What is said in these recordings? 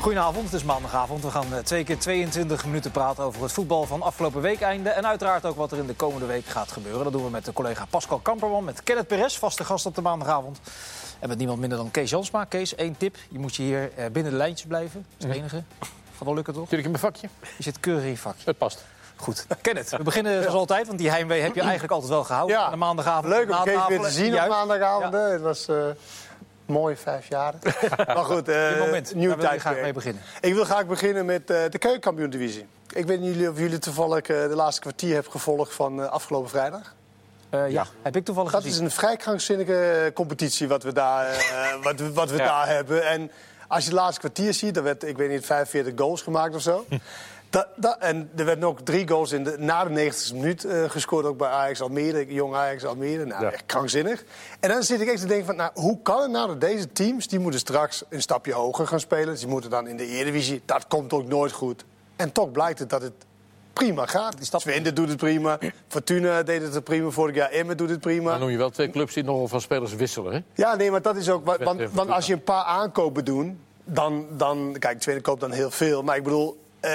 Goedenavond, het is maandagavond. We gaan eh, twee keer 22 minuten praten over het voetbal van afgelopen weekeinde. En uiteraard ook wat er in de komende week gaat gebeuren. Dat doen we met de collega Pascal Kamperman, met Kenneth Perez, vaste gast op de maandagavond. En met niemand minder dan Kees Jansma. Kees, één tip. Je moet je hier eh, binnen de lijntjes blijven. Dat is het enige. Gaat wel lukken, toch? Zit ik in mijn vakje? Je zit keurig in je vakje. Het past. Goed. Kenneth, we beginnen zoals altijd, want die heimwee heb je eigenlijk altijd wel gehouden. Ja. aan de maandagavond. Leuk om Kees weer te zien op maandagavond. Ja. Het was eh mooi, vijf jaar. maar goed, eh moment, nieuw daar wil graag mee beginnen. Ik wil graag beginnen met eh, de keukenkampioen-divisie. Ik weet niet of jullie toevallig eh, de laatste kwartier hebben gevolgd van eh, afgelopen vrijdag. Eh, ja, heb ik toevallig Dat gezien. is een vrij krankzinnige competitie wat we daar, eh, wat, we- wat we Ja. daar hebben. En als je het laatste kwartier ziet, dan werd, ik weet niet, 45 goals gemaakt of zo. Dat, dat, en er werden ook drie goals in de, na de 90ste minuut eh, gescoord, ook bij Ajax Almere, jong Ajax Almere. Nou, Ja. echt krankzinnig. En dan zit ik echt te denken van, nou, hoe kan het nou dat deze teams, die moeten straks een stapje hoger gaan spelen. Die moeten dan in de Eredivisie. Dat komt ook nooit goed. En toch blijkt het dat het prima gaat. stap- Twente doet het prima. Fortuna deed het prima vorig jaar. Emmen doet het prima. Maar noem je wel twee clubs die nogal van spelers wisselen, hè? Ja, nee, maar dat is ook. Want, want als je een paar aankopen doet, dan. dan kijk, Twente koopt dan heel veel. Maar ik bedoel. Eh,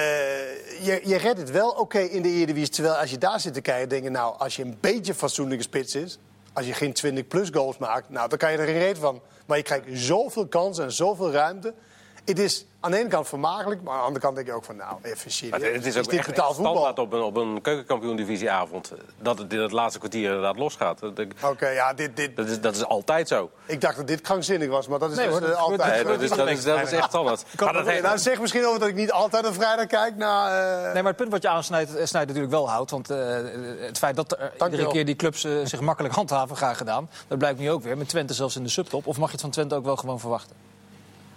je, je redt het wel oké in de Eredivisie. Terwijl als je daar zit te kijken, denk je... nou, als je een beetje fatsoenlijke spits is... als je geen 20-plus goals maakt, nou, dan kan je er geen reet van. Maar je krijgt zoveel kansen en zoveel ruimte. Het is aan de ene kant vermakelijk... maar aan de andere kant denk je ook van... nou, even serieus. Maar het is ook dit echt betaald voetbal? standaard op een, op een keukenkampioen-divisieavond. Dat het in het laatste kwartier inderdaad losgaat. Dat, Oké, ja, dit, dit, dat is, dat is altijd zo. ik dacht dat dit krankzinnig was, maar dat is Nee, dus, hoor, dat eh, gebeurt altijd Nee, zo. dat, is, dat, is, dat is echt standaard. Maar dat heeft- Nou, zeg misschien over dat ik niet altijd op vrijdag kijk naar... eh, Nee, maar het punt wat je aansnijdt, eh, snijdt natuurlijk wel hout. Want eh, het feit dat er iedere keer die clubs eh, zich makkelijk handhaven, graag gedaan. Dat blijkt nu ook weer. Met Twente zelfs in de subtop. Of mag je het van Twente ook wel gewoon verwachten?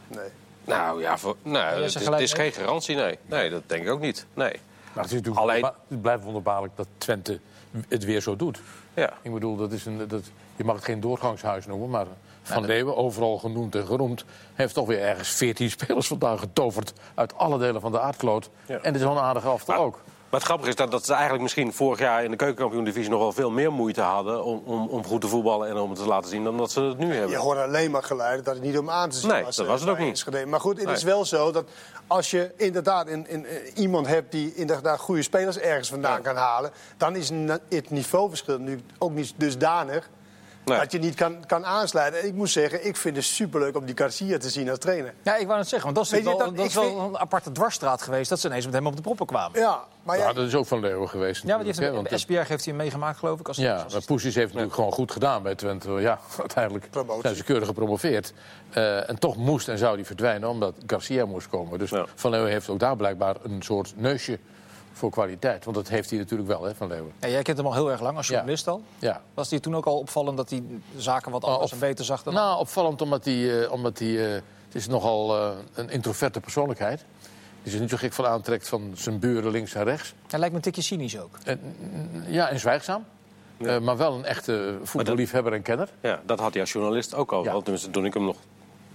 nee. Nou ja, voor, nou, het, is, het geen garantie, nee. Nee, dat denk ik ook niet. Nee. Maar het, is natuurlijk Alleen- het blijft wonderbaarlijk dat Twente het weer zo doet. Ja. Ik bedoel, dat is een, dat, je mag het geen doorgangshuis noemen, maar Van Leeuwen, overal genoemd en geroemd... heeft toch weer ergens 14 spelers vandaag getoverd uit alle delen van de aardkloot. Ja. En dit is wel een aardige aftal ook. Maar het grappige is dat, dat ze eigenlijk misschien vorig jaar in de keukenkampioen-divisie nog wel veel meer moeite hadden om, om, om goed te voetballen en om het te laten zien dan dat ze het nu hebben. Je hoort alleen maar geluiden dat het niet om aan te zien Nee, was. dat eh, was het ook niet. Maar goed, het Nee. is wel zo dat als je inderdaad in, in, eh, iemand hebt die inderdaad goede spelers ergens vandaan Ja. kan halen, dan is het niveauverschil nu ook niet dusdanig Nee. dat je niet kan, kan aansluiten. En ik moet zeggen, ik vind het superleuk om die Garcia te zien als trainer. Ja, ik wou het zeggen. Want dat is, Weet wel, dat- dat is ik wel een aparte dwarsstraat geweest... dat ze ineens met hem op de proppen kwamen. Ja, maar Ja, ja, dat is ook Van Leeuwen geweest Ja, want die heeft want SBR heeft hij meegemaakt, geloof ik. Als, Ja, als- maar Poesies heeft natuurlijk gewoon goed gedaan bij Twente. Ja, uiteindelijk Promotie. zijn ze keurig gepromoveerd. Eh, en toch moest en zou die verdwijnen omdat Garcia moest komen. Dus Ja. Van Leeuwen heeft ook daar blijkbaar een soort neusje voor kwaliteit. Want dat heeft hij natuurlijk wel, hè, Van Leeuwen. Ja, jij kent hem al heel erg lang als Ja. journalist al. Ja. Was hij toen ook al opvallend dat hij zaken wat anders of- en beter zag dan... Nou, opvallend omdat hij... eh, omdat hij eh, het is nogal eh, een introverte persoonlijkheid. Die zich niet zo gek van aantrekt van zijn buren links en rechts. Hij lijkt me een tikje cynisch ook. En, ja, en zwijgzaam. Eh, maar wel een echte voetballiefhebber en kenner. Ja, dat had hij als journalist ook al. Ja. Want tenminste, toen ik hem nog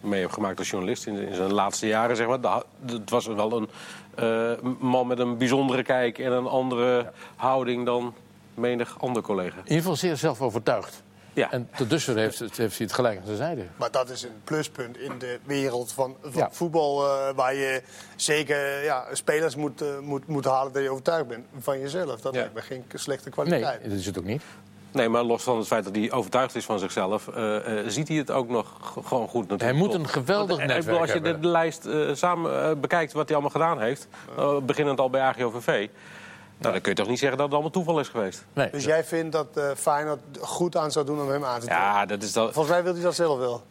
mee heb gemaakt als journalist in, in zijn laatste jaren, zeg maar. Het was wel een eh, man met een bijzondere kijk en een andere houding dan menig ander collega. In ieder geval zeer zelfovertuigd. Ja. En tot dusver heeft, het, heeft hij het gelijk aan zijn zijde. maar dat is een pluspunt in de wereld van, van Ja. voetbal... eh, waar je zeker ja, spelers moet, eh, moet, moet halen dat je overtuigd bent van jezelf. Dat Ja. lijkt me geen slechte Nee, kwaliteit. dat is het ook niet. Nee, maar los van het feit dat hij overtuigd is van zichzelf, eh, eh, ziet hij het ook nog gewoon goed natuurlijk. Hij moet een geweldig Want, eh, ik netwerk bedoel, Als je de, hebben. de lijst eh, samen bekijkt wat hij allemaal gedaan heeft, beginnend al bij AGOVV... Nou, dan kun je toch niet zeggen dat het allemaal toeval is geweest? Nee. Dus jij vindt dat eh Feyenoord goed aan zou doen om hem aan te trekken? Ja, dat is dat... Volgens mij wil hij dat zelf wel. Nou,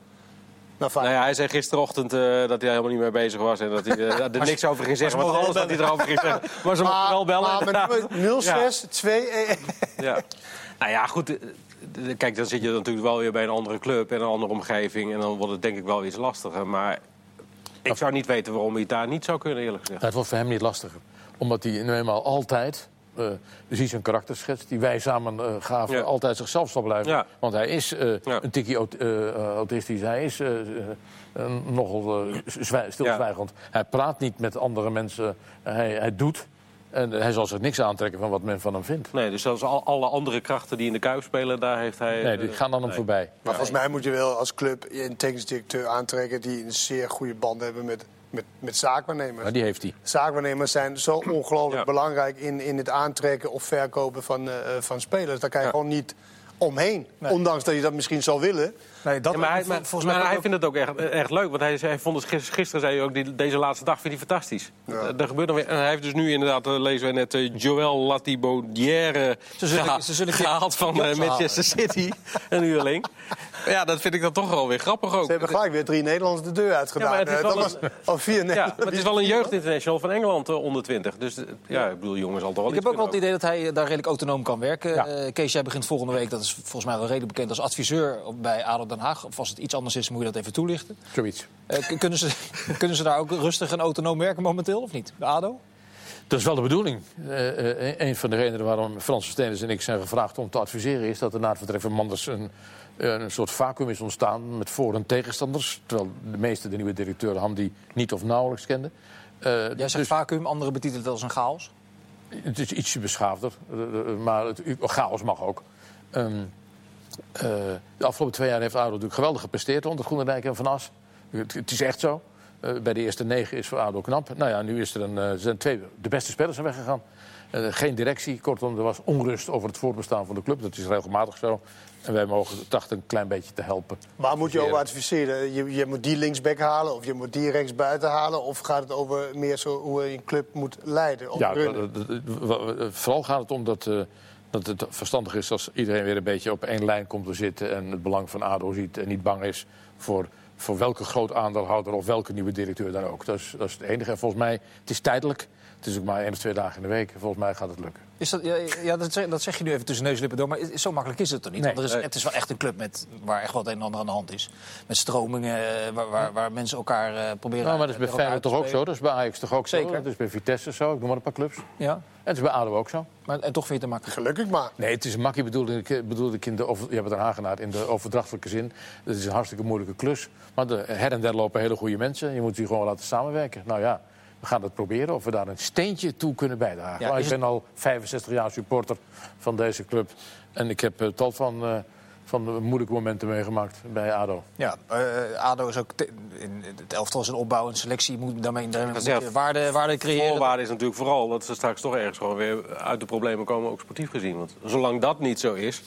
Nou Feyenoord. ja, hij zei gisterochtend eh, dat hij helemaal niet mee bezig was en dat hij eh, er niks over ging zeggen. Want mogen alles wat hij erover ging zeggen. Maar ze mochten wel bellen. maar inderdaad. met 06, 2, eh, Ja. Nou ja, goed. eh, eh, Kijk, dan zit je natuurlijk wel weer bij een andere club en een andere omgeving. En dan wordt het denk ik wel iets lastiger. Maar ik zou niet weten waarom hij het daar niet zou kunnen, eerlijk gezegd. Het wordt voor hem niet lastiger. Omdat hij nu eenmaal altijd, eh dus hij zijn karakterschets, die wij samen eh, gaven, Ja. altijd zichzelf zal blijven. Ja. Want hij is eh, Ja. een tikkie aut- eh, eh, autistisch, hij is eh, eh, eh, nogal eh, zwij- stilzwijgend. Hij praat niet met andere mensen, hij, hij doet. En hij zal zich niks aantrekken van wat men van hem vindt. Nee, dus zelfs al, alle andere krachten die in de kuip spelen, daar heeft hij... Nee, eh, die gaan dan hem voorbij. Maar volgens mij moet je wel als club een technisch directeur aantrekken... die een zeer goede band hebben met met, met zaakwaarnemers. Maar die heeft hij. Zaakwaarnemers zijn zo ongelooflijk belangrijk in, in het aantrekken of verkopen van, uh, van spelers. Daar kan je gewoon niet omheen. Nee. Ondanks dat je dat misschien zou willen. Nee, dat ja, maar hij, volgens mij maar hij vindt het ook echt, echt leuk. Want hij, hij vond het gisteren, zei hij ook, die, deze laatste dag vindt hij fantastisch. Ja. Er gebeurt nog weer, en hij heeft dus nu inderdaad, uh, lezen we net, uh, Joël Latibaudière geha gehaald van uh, Manchester City. een huurling. Ja, dat vind ik dan toch wel weer grappig ook. Ze hebben gelijk weer drie Nederlanders de deur uitgedaan. Ja, dat was al vier ja, maar het is wel een jeugdinternational van Engeland onder 20. Dus ja, ik bedoel, jongens al toch wel Ik heb ook wel het idee dat hij daar redelijk autonoom kan werken. Kees, jij begint volgende week, dat is volgens mij wel redelijk bekend, als adviseur bij ADO Den Haag. Of als het iets anders is, moet je dat even toelichten. Zoiets. Uh, kunnen, ze, kunnen ze daar ook rustig en autonoom werken momenteel, of niet? De ADO? Dat is wel de bedoeling. Uh, uh, een van de redenen waarom Frans Stenens en ik zijn gevraagd om te adviseren... is dat er na het vertrek van Manders een, een soort vacuüm is ontstaan... met voor- en tegenstanders. Terwijl de meeste de nieuwe directeuren hem die niet of nauwelijks kenden. Jij zegt dus, vacuüm, anderen betitelen het als een chaos? Het is ietsje beschaafder, maar het, chaos mag ook. Um, uh, de afgelopen twee jaar heeft ADO natuurlijk geweldig gepresteerd onder Groenendijk en Van As. Het, het is echt zo. Uh, bij de eerste negen is voor ADO knap. Nou ja, nu is er een, uh, zijn twee de beste spelers zijn weggegaan. geen directie, kortom, er was onrust over het voortbestaan van de club. Dat is regelmatig zo. En wij mogen trachten een klein beetje te helpen. Maar moet je over adviseren? Je, je moet die linksback halen of je moet die rechtsbuiten halen? Of gaat het over meer zo hoe je een club moet leiden? ja, vooral gaat het om dat dat het verstandig is als iedereen weer een beetje op één lijn komt te zitten... en het belang van ADO ziet en niet bang is voor, voor welke groot aandeelhouder... of welke nieuwe directeur dan ook. Dat is, dat is het enige. En volgens mij, het is tijdelijk. Het is ook maar één of twee dagen in de week. Volgens mij gaat het lukken. Is dat, ja, ja dat, zeg, dat, zeg, je nu even tussen neuslippen door. Maar zo makkelijk is het toch niet? Nee. Want er is, het is wel echt een club met, waar echt wat een en ander aan de hand is. Met stromingen, eh, waar, waar, waar mensen elkaar uh, proberen... Nou, maar dat is bij Feyenoord toch ook zo? Dat is bij Ajax toch ook Zeker. zo? Dat is bij Vitesse zo? Ik noem maar een paar clubs. Ja. En het is bij ADO ook zo. Maar, en toch vind je het makkelijk? Gelukkig maar. Nee, het is een makkie bedoelde ik, bedoelde ik in de... Over, je hebt het een Hagenaar in de overdrachtelijke zin. Het is een hartstikke moeilijke klus. Maar de, her en der lopen hele goede mensen. Je moet die gewoon laten samenwerken. Nou ja, we gaan het proberen of we daar een steentje toe kunnen bijdragen. Ja, ik ben al 65 jaar supporter van deze club. En ik heb uh, tal van, uh, van moeilijke momenten meegemaakt bij ADO. Ja, uh, ADO is ook in het elftal zijn opbouw en selectie moet daarmee, daarmee moet waarde, waarde creëren. Voorwaarde is natuurlijk vooral dat ze straks toch ergens gewoon weer uit de problemen komen, ook sportief gezien. Want zolang dat niet zo is,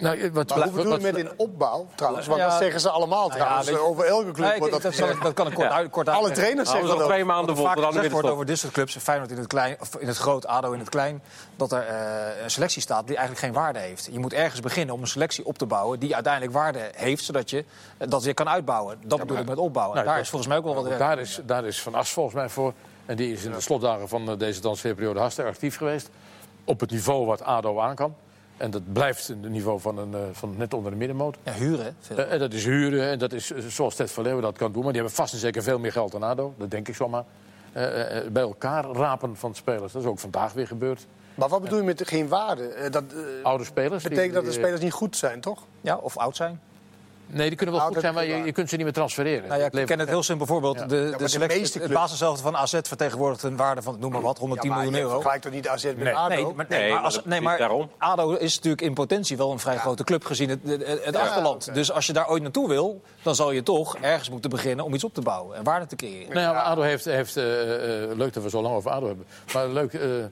nou, wat, maar hoe bedoel je met in opbouw trouwens? Want dat zeggen ze allemaal trouwens. Ja, over elke club wordt dat, dat, dat kan ik kort, uit, kort Alle trainers zeggen dat twee maanden voor. Vaak gezegd wordt over dit soort clubs, Feyenoord in het, klein, of in het groot, ADO in het klein... dat er uh, een selectie staat die eigenlijk geen waarde heeft. Je moet ergens beginnen om een selectie op te bouwen... die uiteindelijk waarde heeft, zodat je dat weer kan uitbouwen. Dat bedoel ik met opbouwen. Nou, daar is volgens mij ook wel wat... Daar is, daar is Van As volgens mij voor. En die is in de slotdagen van deze transferperiode hartstikke actief geweest. Op het niveau wat ADO aan kan. En dat blijft het niveau van, een, uh, van net onder de middenmoot. Ja, huren. Uh, en dat is huren. En dat is zoals Ted van Leeuwen dat kan doen. Maar die hebben vast en zeker veel meer geld dan ADO. Dat denk ik zomaar. Uh, bij elkaar rapen van spelers. Dat is ook vandaag weer gebeurd. Maar wat bedoel je met geen waarde? dat, Oude spelers. betekent dat de spelers niet goed zijn, toch? Ja, of oud zijn. Nee, die kunnen wel goed zijn, maar je, je, kunt ze niet meer transfereren. Nou ja, ik ken het heel simpel voorbeeld. De, de, de selectie, het basiszelfde van AZ vertegenwoordigt een waarde van, noem maar wat, 110 miljoen euro. Vergelijkt toch niet AZ met nee. ADO? Nee, maar, nee, maar, als, nee, maar ADO is natuurlijk in potentie wel een vrij grote club gezien het, het, achterland. Dus als je daar ooit naartoe wil, dan zal je toch ergens moeten beginnen om iets op te bouwen en waarde te creëren. Nou ja, ADO heeft, heeft uh, leuk dat we zo lang over ADO hebben, maar leuk... Uh,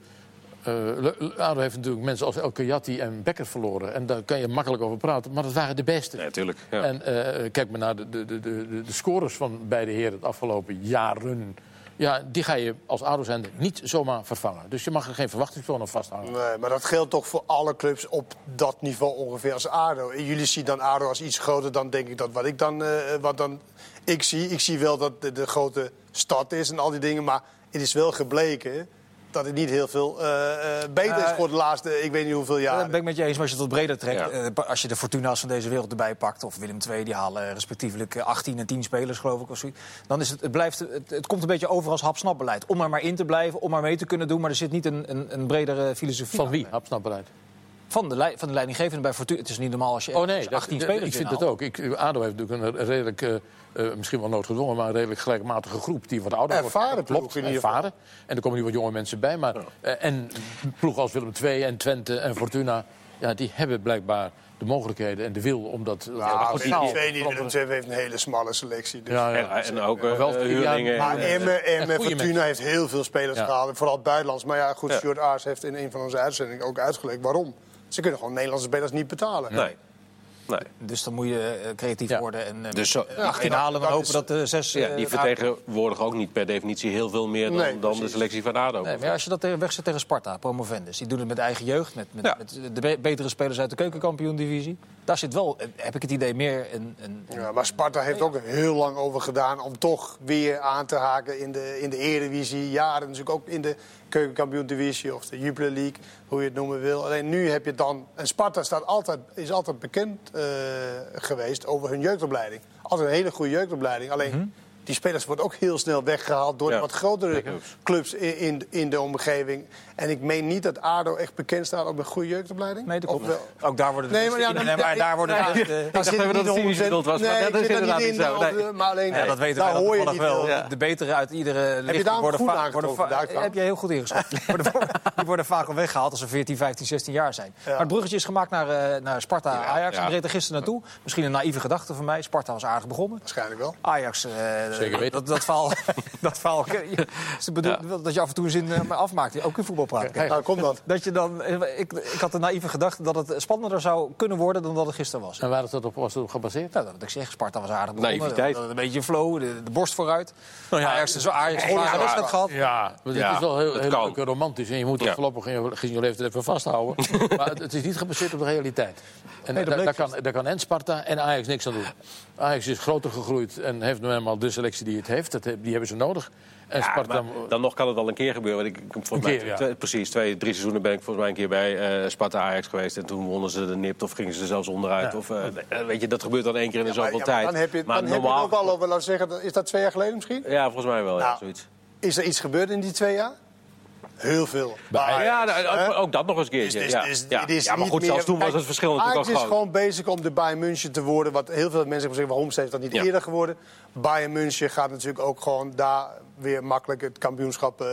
uh, ADO heeft natuurlijk mensen als El Kayati en Becker verloren. En daar kan je makkelijk over praten. Maar dat waren de beste. Ja, tuurlijk. Ja. En uh, kijk maar naar de, de, de, de, de scores van beide heren de afgelopen jaren. Ja, die ga je als ADO zijn niet zomaar vervangen. Dus je mag er geen verwachtingspatroon op vasthangen. Nee, maar dat geldt toch voor alle clubs op dat niveau ongeveer als ADO. En jullie zien dan ADO als iets groter dan denk ik dat wat ik dan, uh, wat dan ik zie. Ik zie wel dat de, de grote stad is en al die dingen. Maar het is wel gebleken dat het niet heel veel uh, uh, beter is voor de laatste, ik weet niet hoeveel jaar. Dat ben ik met je eens, maar als je het wat breder trekt. Ja. Uh, als je de Fortuna's van deze wereld erbij pakt, of Willem II, die halen respectievelijk 18 en 10 spelers, geloof ik. Of zoiets, dan is het, het, blijft, het, het komt een beetje over als hapsnapbeleid. Om er maar in te blijven, om maar mee te kunnen doen, maar er zit niet een, een, een bredere filosofie Van wie, hapsnapbeleid? Van de, van de leidinggevende bij Fortuna. Het is niet normaal als je oh, nee, 18 spelers Ik vind het ook. Ik, ADO heeft natuurlijk een redelijk, uh, uh, misschien wel noodgedwongen... maar een redelijk gelijkmatige groep die wat ouder wordt. Ervaren klopt, ervaren. En er komen nu wat jonge mensen bij. Maar, uh, en ploegen als Willem II en Twente en Fortuna... ja, die hebben blijkbaar de mogelijkheden en de wil om dat... Ja, niet. Willem. II heeft een hele smalle selectie. Dus. Ja, En, ja. en ook eh, wel- huurlingen. ja, Maar en, eh, Emmen, Fortuna mensen. heeft heel veel spelers Ja. gehaald. Vooral het buitenlands. Maar ja, goed, Ja. Stuart Aars heeft in een van onze uitzendingen ook uitgelegd waarom. Ze kunnen gewoon Nederlandse spelers niet betalen. Nee. nee. Dus dan moet je eh, creatief Ja. worden en eh, Dus zo- ja, 18 dat- halen en hopen is- dat de zes... Ja, eh, die vertegenwoordigen ook niet per definitie heel veel meer dan, Nee, dan de selectie van ADO. Nee, maar als je dat wegzet tegen Sparta, promovendus, die doen het met eigen jeugd, met, met, Ja. met de be- betere spelers uit de keukenkampioen-divisie. Daar zit wel, eh, heb ik het idee, meer een... een, een- Ja, maar Sparta heeft ook heel lang over gedaan om toch weer aan te haken in de, in de Eredivisie. Jaren natuurlijk ook in de keukenkampioen-divisie of de Jupiler League, hoe je het noemen wil. Alleen nu heb je dan... En Sparta staat altijd, is altijd bekend eh, geweest over hun jeugdopleiding. Altijd een hele goede jeugdopleiding. Alleen... Die spelers worden ook heel snel weggehaald door Ja, de wat grotere clubs in, in, in de omgeving. En ik meen niet dat ADO echt bekend staat op een goede jeugdopleiding. Nee, dat Of klopt. wel? Ook daar worden de Nee, maar ja, dan- nee, maar daar worden de Ja, Ik dacht even dat niet het cynisch 100% bedoeld was, maar dat is er inderdaad niet zo. Maar alleen, Ja, dat weten hoor je wel. De, betere uit iedere licht worden groen va- aangetroffen, worden va- daar trouwens? heb je heel goed ingeschat. Die worden vaak al weggehaald als ze 14, 15, 16 jaar zijn. Maar het bruggetje is gemaakt naar, eh, naar Sparta Ajax. ja. Ik reed er gisteren naartoe. Misschien een naïeve gedachte van mij. Sparta was aardig begonnen. Waarschijnlijk wel. Ajax, eh, Zeker weten. dat, dat verhaal, dat bedoel- dat je af en toe een zin eh, afmaakt, ook in voetbal praten. Kijk, Nou, kom dan. Dat je dan, ik, ik had een naïeve gedachte dat het spannender zou kunnen worden dan dat het gisteren was. En waar is dat op, was dat op gebaseerd? Nou, dat ik zeg, Sparta was aardig begonnen. Naïviteit. Een beetje flow, de, de borst vooruit. Nou ja, Ajax, zo Ajax een wedstrijd gehad. Ja, maar het Ja, is wel heel, heel leuk en romantisch. En je moet het Ja. voorlopig in je, in je leeftijd even vasthouden. maar het, het is niet gebaseerd op de realiteit. En Nee, daar, kan, daar kan en Sparta en Ajax niks aan doen. Ajax is groter gegroeid en heeft nu eenmaal de selectie die het heeft. Dat, die hebben ze nodig. En Ja, Sparta... maar dan nog kan het wel een keer gebeuren. Want ik, ik, volgens mij, keer, ja. twee- precies, twee, drie seizoenen ben ik volgens mij een keer bij eh, Sparta Ajax geweest. En toen wonnen ze de nipt of gingen ze er zelfs onderuit. Ja. Of, eh, eh, weet je, dat gebeurt dan één keer in de Ja, maar- zoveel tijd. Dan heb je, maar dan heb je het ook al over, laten we zeggen, dat- is dat twee jaar geleden misschien? Ja, volgens mij wel, ja, Nou, zoiets. Is er iets gebeurd in die twee jaar? Heel veel. Maar Ja, nou, hè? ook, dat nog eens. Dus- dus- ja. ja. het is ja, maar goed, zelfs toen was het verschil natuurlijk Ajax al is groot. gewoon bezig om de Bayern München te worden. Wat heel veel mensen hebben gezegd, waarom is dat niet Ja. eerder geworden? Bayern München gaat natuurlijk ook gewoon daar weer makkelijk het kampioenschap eh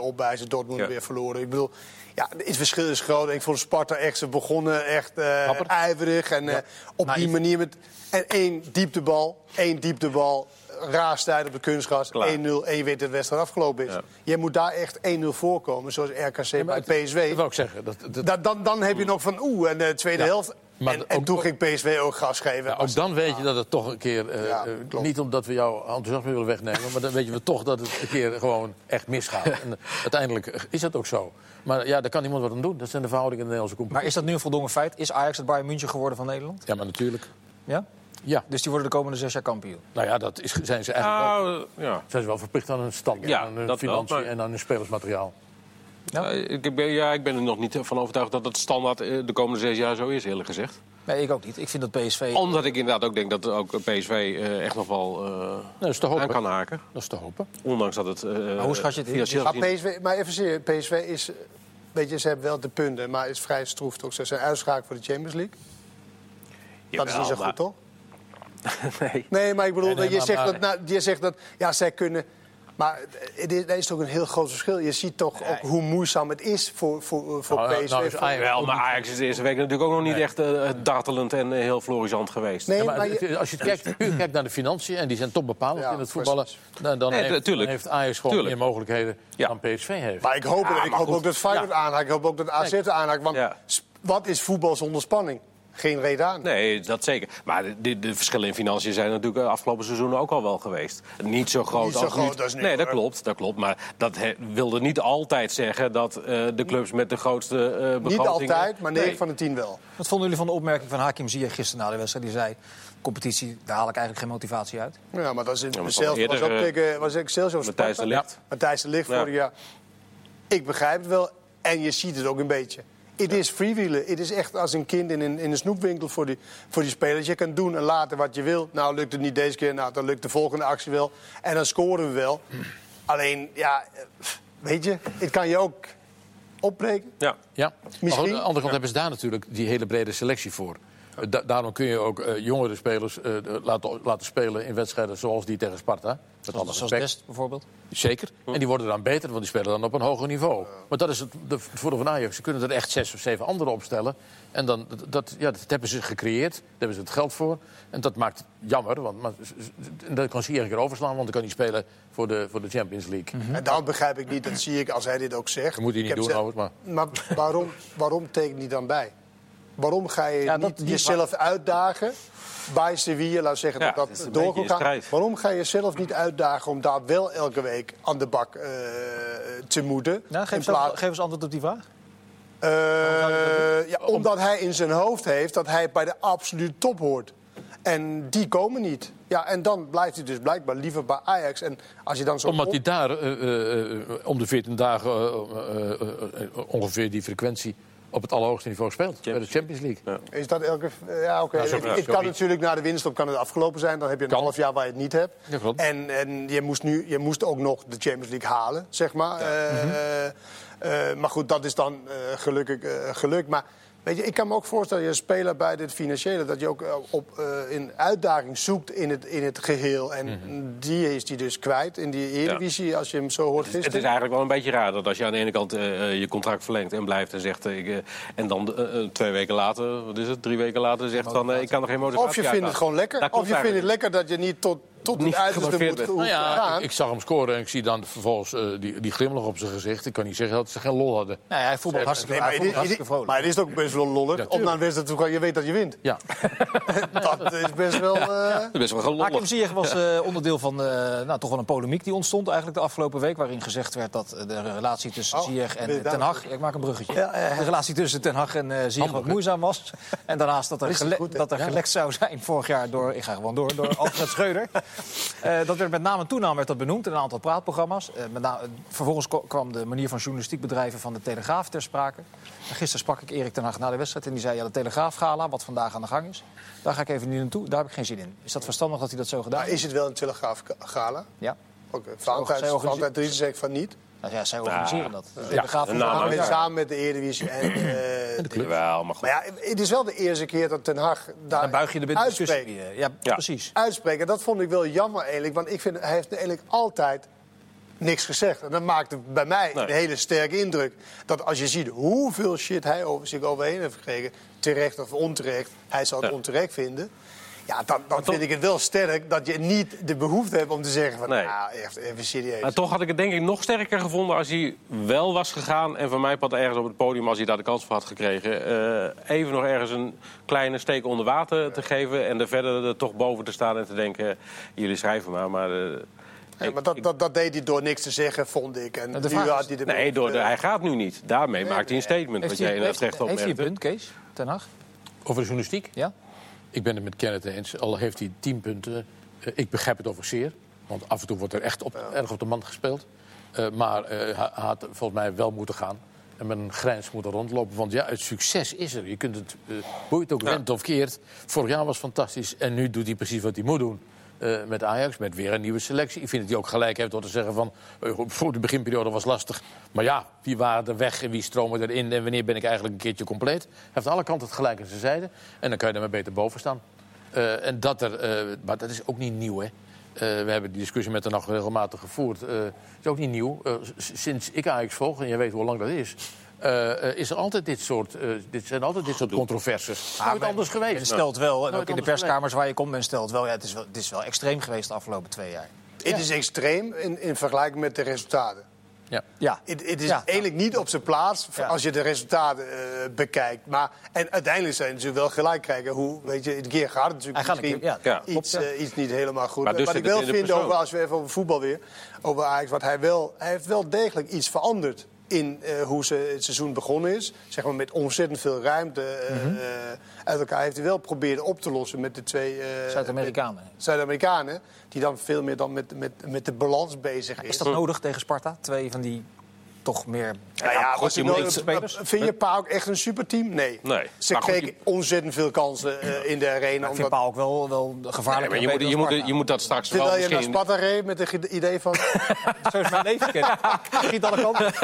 opwijzen. Dortmund Ja. weer verloren. Ik bedoel, ja, het verschil is groot. Ik vond Sparta echt, ze begonnen echt eh, ijverig. En eh, op die Naïef. manier met... En één dieptebal, één dieptebal, raarstijd op de kunstgras. 1-0 Klaar. en je weet dat de wedstrijd afgelopen is. Ja. Jij moet daar echt 1-0 voorkomen, zoals RKC bij het- PSV. Dat wil ik zeggen. Dat, dat, Da- dan, dan heb je nog van oeh, en de tweede Ja, helft. maar en, ook- en toen ging PSV ook gas geven. Ja, ook dan weet je dat het toch een keer... eh, Ja, eh, niet omdat we jouw enthousiasme willen wegnemen... maar dan weet je toch dat het een keer gewoon echt misgaat. En eh, uiteindelijk is dat ook zo. Maar ja, daar kan niemand wat aan doen. Dat zijn de verhoudingen in de Nederlandse competitie. Maar is dat nu een voldongen feit? Is Ajax het Bayern München geworden van Nederland? Ja, maar natuurlijk. Ja? Ja, Dus die worden de komende zes jaar kampioen. nou ja, dat is, zijn ze eigenlijk wel, Nou, ja. zijn ze wel verplicht aan hun stand, Ja, aan hun dat wel, financiën maar- en aan hun spelersmateriaal. Ja? Ja, ik, ben, ja, ik ben er nog niet van overtuigd dat het standaard eh, de komende zes jaar zo is, eerlijk gezegd. Nee, ik ook niet. Ik vind dat PSV... Omdat ik inderdaad ook denk dat ook PSV eh, echt nog wel eh, dat is te aan hopen. kan haken. Dat is te hopen. Ondanks dat het... eh, hoe schat je het in? financieel maar, PSV, maar even serieus, PSV is... Weet je, ze hebben wel de punten, maar is vrij stroef toch. Ze zijn uitschakeld voor de Champions League. dat is niet zo goed, toch? Maar- Nee. Nee, maar ik bedoel, Nee, nee, je, maar- zegt maar- dat, nou, je zegt dat... Ja, zij kunnen... Maar het is, er is toch een heel groot verschil. Je ziet toch ook hoe moeizaam het is voor, voor, voor Nou, PSV. nou is Ajax Wel, ook maar niet- Ajax is de eerste week natuurlijk ook nog niet Nee. echt eh, dartelend en eh, heel florisant geweest. nee, Ja, maar, maar je- als je kijkt, puur kijkt naar de financiën, en die zijn toch bepalend Ja, in het voetballen, dan, dan, Nee, heeft, tuurlijk. dan heeft Ajax gewoon Tuurlijk. meer mogelijkheden Ja. dan PSV heeft. maar ik hoop, Ja, ik maar hoop ook dat Feyenoord aanhaakt. Ik hoop ook dat AZ aanhaakt. Want wat is voetbal zonder spanning? Geen reden aan. Nee, dat zeker. Maar de, de, de verschillen in financiën zijn natuurlijk de afgelopen seizoenen ook al wel geweest. Niet zo groot Niet zo als groot nu. als nu, Nee, dat klopt, dat klopt. Maar dat he- wilde niet altijd zeggen dat eh, de clubs met de grootste eh begrotingen... Niet altijd, maar 9 Nee. van de 10 wel. Wat vonden jullie van de opmerking van Hakim Ziyech gisteren na de wedstrijd? Die zei, competitie, daar haal ik eigenlijk geen motivatie uit. Ja, maar dat is in maar Excelsior was ook eh, tegen was Excelsior Matthijs de Ligt. Matthijs de Ligt Ja. vorig jaar. Ik begrijp het wel. En je ziet het ook een beetje. Het is freewheelen. Het is echt als een kind in een, in een snoepwinkel voor die, voor die spelers. Je kan doen en laten wat je wil. Nou, lukt het niet deze keer. Nou, dan lukt de volgende actie wel. En dan scoren we wel. Alleen, ja, weet je, het kan je ook opbreken. Ja. Ja. Misschien. Maar aan de andere kant hebben ze daar natuurlijk die hele brede selectie voor. Da- daarom kun je ook eh, jongere spelers eh, laten, laten spelen in wedstrijden zoals die tegen Sparta. Met alle Zoals. Dest bijvoorbeeld. Zeker. En die worden dan beter, want die spelen dan op een hoger niveau. Maar dat is het, de, het voordeel van Ajax. Ze kunnen er echt zes of zeven anderen opstellen. En dan, dat, ja, dat hebben ze gecreëerd. Daar hebben ze het geld voor. En dat maakt het jammer. Want maar, en dat kan Sier een keer overslaan, want dan kan hij spelen voor de, voor de Champions League. En dan begrijp ik niet, dat zie ik als hij dit ook zegt. Dat moet hij niet Ik heb doen, ze- overigens, Maar waarom, waarom tekent hij dan bij? Waarom ga je Ja, niet die jezelf uitdagen bij Sevilla, laat zeggen Ja, dat dat een door beetje kan gaan? strijd. Waarom ga je jezelf niet uitdagen om daar wel elke week aan de bak eh, te moeten? Nou, geef, eens, plaats- geef eens antwoord op die vraag. Eh, ja, omdat hij in zijn hoofd heeft dat hij bij de absolute top hoort. En die komen niet. Ja, en dan blijft hij dus blijkbaar liever bij Ajax. En als je dan zo Omdat hij daar eh, om de 14 dagen ongeveer die frequentie op het allerhoogste niveau speelt. Bij de Champions League. Is dat elke... Ja, oké. het, ja, het kan natuurlijk na de winststop kan het afgelopen zijn. Dan heb je een Kan. half jaar waar je het niet hebt. Ja, klopt. En, en je, moest nu, je moest ook nog de Champions League halen, zeg maar. Eh, Mhm. eh, maar goed, dat is dan eh, gelukkig eh, gelukt. Maar weet je, ik kan me ook voorstellen, je speler bij dit financiële... dat je ook eh, op, eh, in uitdaging zoekt in het, in het geheel. En Mhm. die is die dus kwijt in die Eredivisie, als je hem zo hoort Het is gisteren. eigenlijk wel een beetje raar dat als je aan de ene kant eh, eh, je contract verlengt en blijft en zegt. eh, ik, eh, en dan eh, eh, twee weken later, wat is het, drie weken later zegt van eh, ik kan er geen motivatie Of je vindt het gewoon lekker. Of je vindt het lekker dat je niet tot, tot Niet hoeven Nou ja, ik, ik zag hem scoren en ik zie dan vervolgens eh, die, die glimlach op zijn gezicht. Ik kan niet zeggen dat ze geen lol hadden. Nou, ja, hij voetbalt hartstikke, Nee, hij maar, is- hartstikke vrolijk. maar het is ook best wel lollig. Ja, Op naar een wedstrijd toe gaan, je weet dat je wint. Ja, Dat is best wel... eh, is best wel Hakim. Ziyech was eh, onderdeel van eh, nou, toch wel een polemiek die ontstond eigenlijk de afgelopen week. Waarin gezegd werd dat de relatie tussen Oh, Ziyech en Ten? Hag... Ja, ik maak een bruggetje. Ja, ja, ja. De relatie tussen Ten Hag en eh Ziyech wat moeizaam was. En daarnaast dat er, dat er gelekt zou zijn vorig jaar door... Ik ga gewoon door, door Alfred Schreuder. Eh, dat werd met naam en toenaam werd dat benoemd in een aantal praatprogramma's. Eh, met na- vervolgens kwam de manier van journalistiek bedrijven van de Telegraaf ter sprake. En gisteren sprak ik Erik ten Hag na de wedstrijd en die zei... ja, de Telegraaf-gala, wat vandaag aan de gang is... daar ga ik even niet naartoe, daar heb ik geen zin in. Is dat verstandig dat hij dat zo gedaan heeft? is het wel een telegraaf gala? Ja. Oké, zij Valentijn zegt van niet. Nou ja, zij organiseren dat. Ja, al uit. een Met, samen met de Eredivisie en eh, de Jawel, maar goed. Maar ja, het is wel de eerste keer dat Ten Hag daar Dan buig je de discussie. eh, Ja, Ja. precies. Uitspreken. Dat vond ik wel jammer eigenlijk. Want ik vind, hij heeft eigenlijk altijd niks gezegd. En dat maakte bij mij Nee. een hele sterke indruk. Dat als je ziet hoeveel shit hij over zich overheen heeft gekregen... terecht of onterecht, hij zal het Ja. onterecht vinden... Ja, dan, dan toch- vind ik het wel sterk dat je niet de behoefte hebt om te zeggen van... Nee. nou, echt even serieus. Maar toch had ik het denk ik nog sterker gevonden als hij wel was gegaan. En van mij pad ergens op het podium, als hij daar de kans voor had gekregen. eh, even nog ergens een kleine steek onder water te geven. En er verder er toch boven te staan en te denken: jullie schrijven maar. Maar, eh, Ja, maar dat, dat, dat deed hij door niks te zeggen, vond ik. En De nu had hij de nee, door de, hij gaat nu niet. Daarmee maakt hij een statement. Heeft wat hij, jij heeft, heeft hij een punt, Kees? Ten Hag? Over de journalistiek. Ja? Ik ben het met Kenneth eens. Al heeft hij tien punten. eh, ik begrijp het over zeer. Want af en toe wordt er echt op, erg op de man gespeeld. Eh, maar eh, hij had volgens mij wel moeten gaan. En met een grijns moeten rondlopen. Want ja, het succes is er. Je kunt het, hoe je het ook went of keert. Vorig jaar was fantastisch. En nu doet hij precies wat hij moet doen. Eh, met Ajax, met weer een nieuwe selectie. Ik vind dat hij ook gelijk heeft door te zeggen van... eh, voor de beginperiode was lastig. Maar ja, wie waren er weg en wie stromen erin... en wanneer ben ik eigenlijk een keertje compleet? Hij heeft alle kanten het gelijk aan zijn zijde. En dan kan je er maar beter boven staan. Eh, en dat er, maar dat is ook niet nieuw, hè. We hebben die discussie met de nog regelmatig gevoerd. Het is ook niet nieuw. Sinds ik Ajax volg, en jij weet hoe lang dat is... eh, eh, is er altijd dit soort, eh, dit zijn altijd dit soort controversies. Nooit anders Men geweest. stelt wel, en ook in de perskamers waar je komt, men stelt wel... Ja, het, is wel het is wel extreem geweest de afgelopen twee jaar. Het is extreem in, in vergelijking met de resultaten. Ja. Ja. Het, het is Ja. eigenlijk niet op zijn plaats Ja. als je de resultaten eh, bekijkt. Maar, en uiteindelijk zijn ze wel gelijk krijgen. Hoe, weet je, een keer gaat het natuurlijk Hij gaat misschien keer- ja, iets, ja. iets niet helemaal goed. Maar dus Wat ik wel vind, over, als we even over voetbal weer, over Ajax, wat hij wel, hij heeft wel degelijk iets veranderd. In eh, hoe ze het seizoen begonnen is. Zeg maar met ontzettend veel ruimte eh, Mhm. eh, uit elkaar. Heeft hij wel geprobeerd op te lossen met de twee Zuid-Amerikanen. Zuid-Amerikanen. Die dan veel meer dan met, met, met de balans bezig is. Is dat nodig tegen Sparta? Twee van die toch meer Ja, ja, goed, was je je moet spelers. Vind je PAOK echt een superteam? Nee. Nee. Ze Maar goed, kregen ontzettend veel kansen eh, in de arena. Ik vind Omdat... Paal ook wel, wel Nee, gevaarlijk. maar je, moet, je, moet, je moet dat straks wel Terwijl je naar misschien... Sparta reed met het idee van... Zo is mijn leven kennen. Giet alle kanten. ik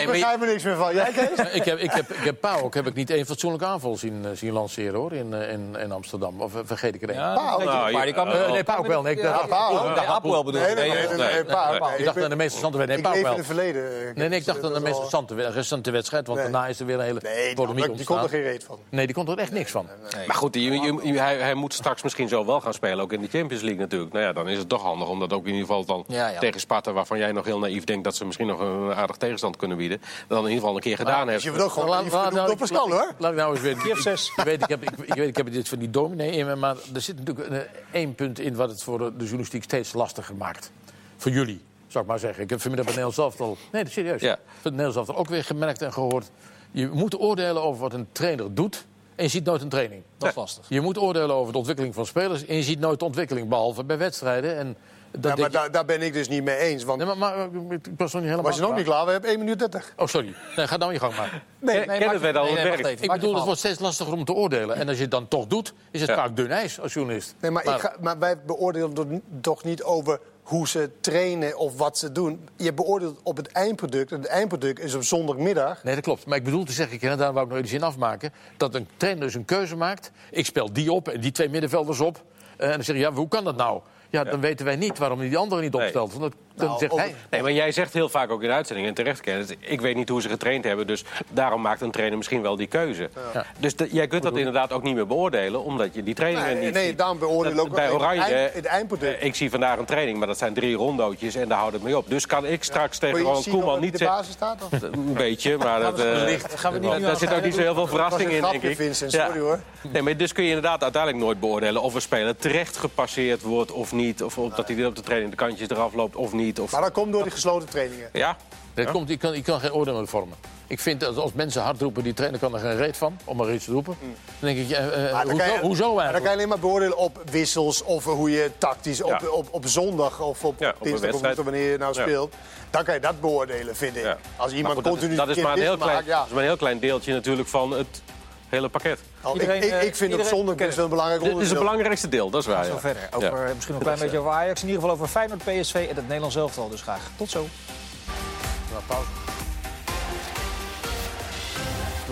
je- begrijp er niks meer van. Jij, Kees? ik heb, ik heb, ik heb Pauw ook heb ik niet één fatsoenlijke aanval zien, eh, zien lanceren hoor, in, eh, in, in Amsterdam. Of vergeet ik er één? Ja, Paal. je Nou, maar die kan je- Eh, nee, Pauw ook wel. Nee, ik dacht- Paal. Apoel bedoel Nee, ik. nee, nee, nee, nee, nee, Paal. nee. Nee, ik dacht aan de meest interessante wedstrijd. Nee, Ik Pauw leef in wel. het verleden. Nee, nee, ik dacht aan de Dat recente, recente wedstrijd. Want Nee. daarna is er weer een hele Nee, polemiek die kon er geen reet van. Nee, die komt er echt niks van. Maar goed, je, je- je- hij, hij moet straks misschien zo wel gaan spelen, ook in de Champions League natuurlijk. Nou ja, dan is het toch handig om dat ook in ieder geval dan Ja, ja. tegen Sparta, waarvan jij nog heel naïef denkt dat ze misschien nog een aardig tegenstand kunnen bieden, dan in ieder geval een keer gedaan Dus heeft. je wordt ook gewoon Laat- laat- nou, Pascal, hoor. Laat ik nou eens weer... Kiev zes. Ik, weet, ik, heb, ik, ik weet, ik heb dit van die dominee in me, maar er zit natuurlijk een, één punt in... wat het voor de, de journalistiek steeds lastiger maakt. Voor jullie, zou ik maar zeggen. Ik heb vanmiddag bij Nederlands Elftal... Nee, serieus. Ja. Van het Nederlands Elftal ook weer gemerkt en gehoord. Je moet oordelen over wat een trainer doet... en je ziet nooit een training. Dat is lastig. Je moet oordelen over de ontwikkeling van spelers... en je ziet nooit de ontwikkeling, behalve bij wedstrijden. En dat Ja, maar je- daar, daar ben ik dus niet mee eens. Want Nee, maar, maar ik was nog niet helemaal... was je nog niet klaar? We hebben 1 minuut 30. Oh, sorry. Nee, ga nou je gang maar. Nee, Ken- Kenneth weet al werkt. Ik bedoel, het wordt steeds lastiger om te oordelen. En als je het dan toch doet, is het Ja. vaak dun ijs als journalist. Nee, maar, ik ga, maar wij beoordelen toch niet over hoe ze trainen of wat ze doen. Je beoordeelt op het eindproduct. En het eindproduct is op zondagmiddag. Nee, dat klopt. Maar ik bedoel te zeggen, en daar wou ik nog die zin afmaken... dat een trainer dus een keuze maakt. Ik speel die op en die twee middenvelders op. Eh, en dan zeg je, ja, hoe kan dat nou? Ja, dan weten wij niet waarom hij die andere niet Nee. opstelt. Want dat, dan Nou, zegt over- hij... Nee, maar jij zegt heel vaak ook in de uitzending, en terecht Kenneth, ik weet niet hoe ze getraind hebben, dus daarom maakt een trainer misschien wel die keuze. Ja. Dus de- jij kunt dat inderdaad ook niet meer beoordelen, omdat je die trainingen Nee, niet nee ziet. daarom beoordelen Dat- ook bij het Oranje, eind- het eindproduct. eh, ik zie vandaag een training, maar dat zijn drie rondootjes en daar houdt het mee op. Dus kan ik straks tegen Ronald Koeman niet de zeggen... basis staat? Of? Een beetje, maar dat, eh, Wellicht. Gaan we niet daar- zit ook niet zo heel veel verrassing in, denk ik. Vincent, Ja. sorry, hoor. Nee, maar dus kun je inderdaad uiteindelijk nooit beoordelen of een speler terecht gepasseerd wordt of niet. Of, of dat hij op de training de kantjes eraf loopt of niet. Of... Maar dat komt door die gesloten trainingen. Ja, Dat komt, je, kan, je kan geen oordeel meer vormen. Ik vind dat als mensen hard roepen, die trainer kan er geen reet van, om maar iets te roepen. Dan denk ik, eh, Mm. Maar dan hoezo, kan je- hoezo Dan kan je alleen maar beoordelen op wissels of hoe je tactisch op, Ja. op, op zondag of op Ja, op dinsdag of wanneer je nou Ja. speelt. Dan kan je dat beoordelen, vind ik. Ja. Als Maar iemand goed, dat is- continu dat, is maar een heel klein, maakt, ja. dat is maar een heel klein deeltje natuurlijk van het hele pakket. Al, Iedereen, ik, ik, eh, ik vind op iedereen- zondag best wel een belangrijk Dit is het onderdeel. belangrijkste deel, dat is waar. Zo Ja. verder. Over, Ja. Misschien nog een klein beetje over Ajax. In ieder geval over Feyenoord, PSV en het Nederlands elftal. Dus graag tot zo.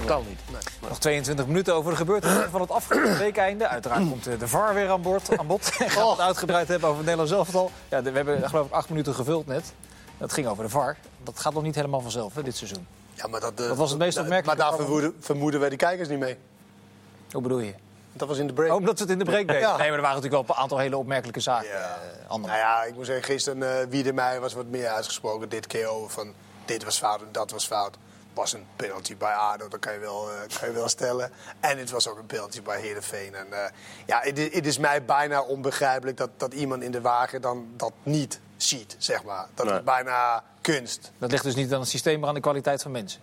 Totaal niet. Nog 22 minuten over de gebeurtenissen van het afgelopen weekeinde. Uiteraard komt eh, de VAR weer aan, boord, aan bod. En gaan we het uitgebreid hebben over het Nederlands elftal. Ja, we hebben geloof ik acht minuten gevuld net. Dat ging over de VAR. Dat gaat nog niet helemaal vanzelf hè, dit seizoen. Ja, maar dat, eh, Wat was het meest dat- opmerkelijke Maar daar vermoeden, vermoeden wij die kijkers niet mee. Hoe bedoel je? Dat was in de break. Oh, omdat we het in de break deden. Ja. Nee, maar er waren natuurlijk wel een aantal hele opmerkelijke zaken. Ja. eh, andere. Nou ja, ik moet zeggen, gisteren uh, Wiedemeijer was wat meer uitgesproken. Dit keer over van dit was fout en dat was fout. Was een penalty bij ADO, dat kan je wel, eh, kan je wel stellen. En het was ook een penalty bij Heerenveen. En eh, ja, het, is- het is mij bijna onbegrijpelijk dat, dat iemand in de wagen dan dat niet ziet, zeg maar. Dat Nee. is bijna kunst. Dat ligt dus niet aan het systeem, maar aan de kwaliteit van mensen.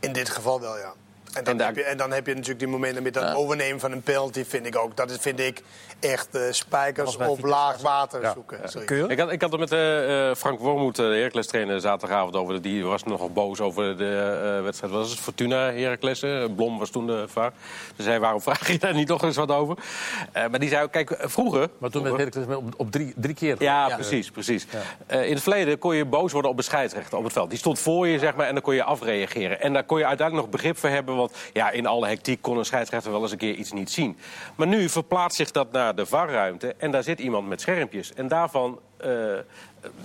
In dit geval wel, ja. En dan, En daar- heb, je, en dan heb je natuurlijk die momenten met dat overnemen van een penalty, vind ik ook. Dat is, vind ik echt eh, spijkers op laag water zoeken. Ik had, ik had het met eh, eh, Frank Wormoed, eh, de Heracles trainer, zaterdagavond over. Die was nogal boos over de eh, wedstrijd. Wat was het? Fortuna Heracles. Blom was toen de VAR. Dus hij waarom vraag je daar niet nog eens wat over? Eh, maar die zei ook, kijk, vroeger... Maar toen werd Heracles op, op drie, drie keer. Ja, precies, precies. Eh, in het verleden kon je boos worden op een scheidsrechter op het veld. Die stond voor je, zeg maar, en dan kon je afreageren. En daar kon je uiteindelijk nog begrip voor hebben... want ja, in alle hectiek kon een scheidsrechter wel eens een keer iets niet zien. Maar nu verplaatst zich dat naar de VAR-ruimte... en daar zit iemand met schermpjes. En daarvan eh,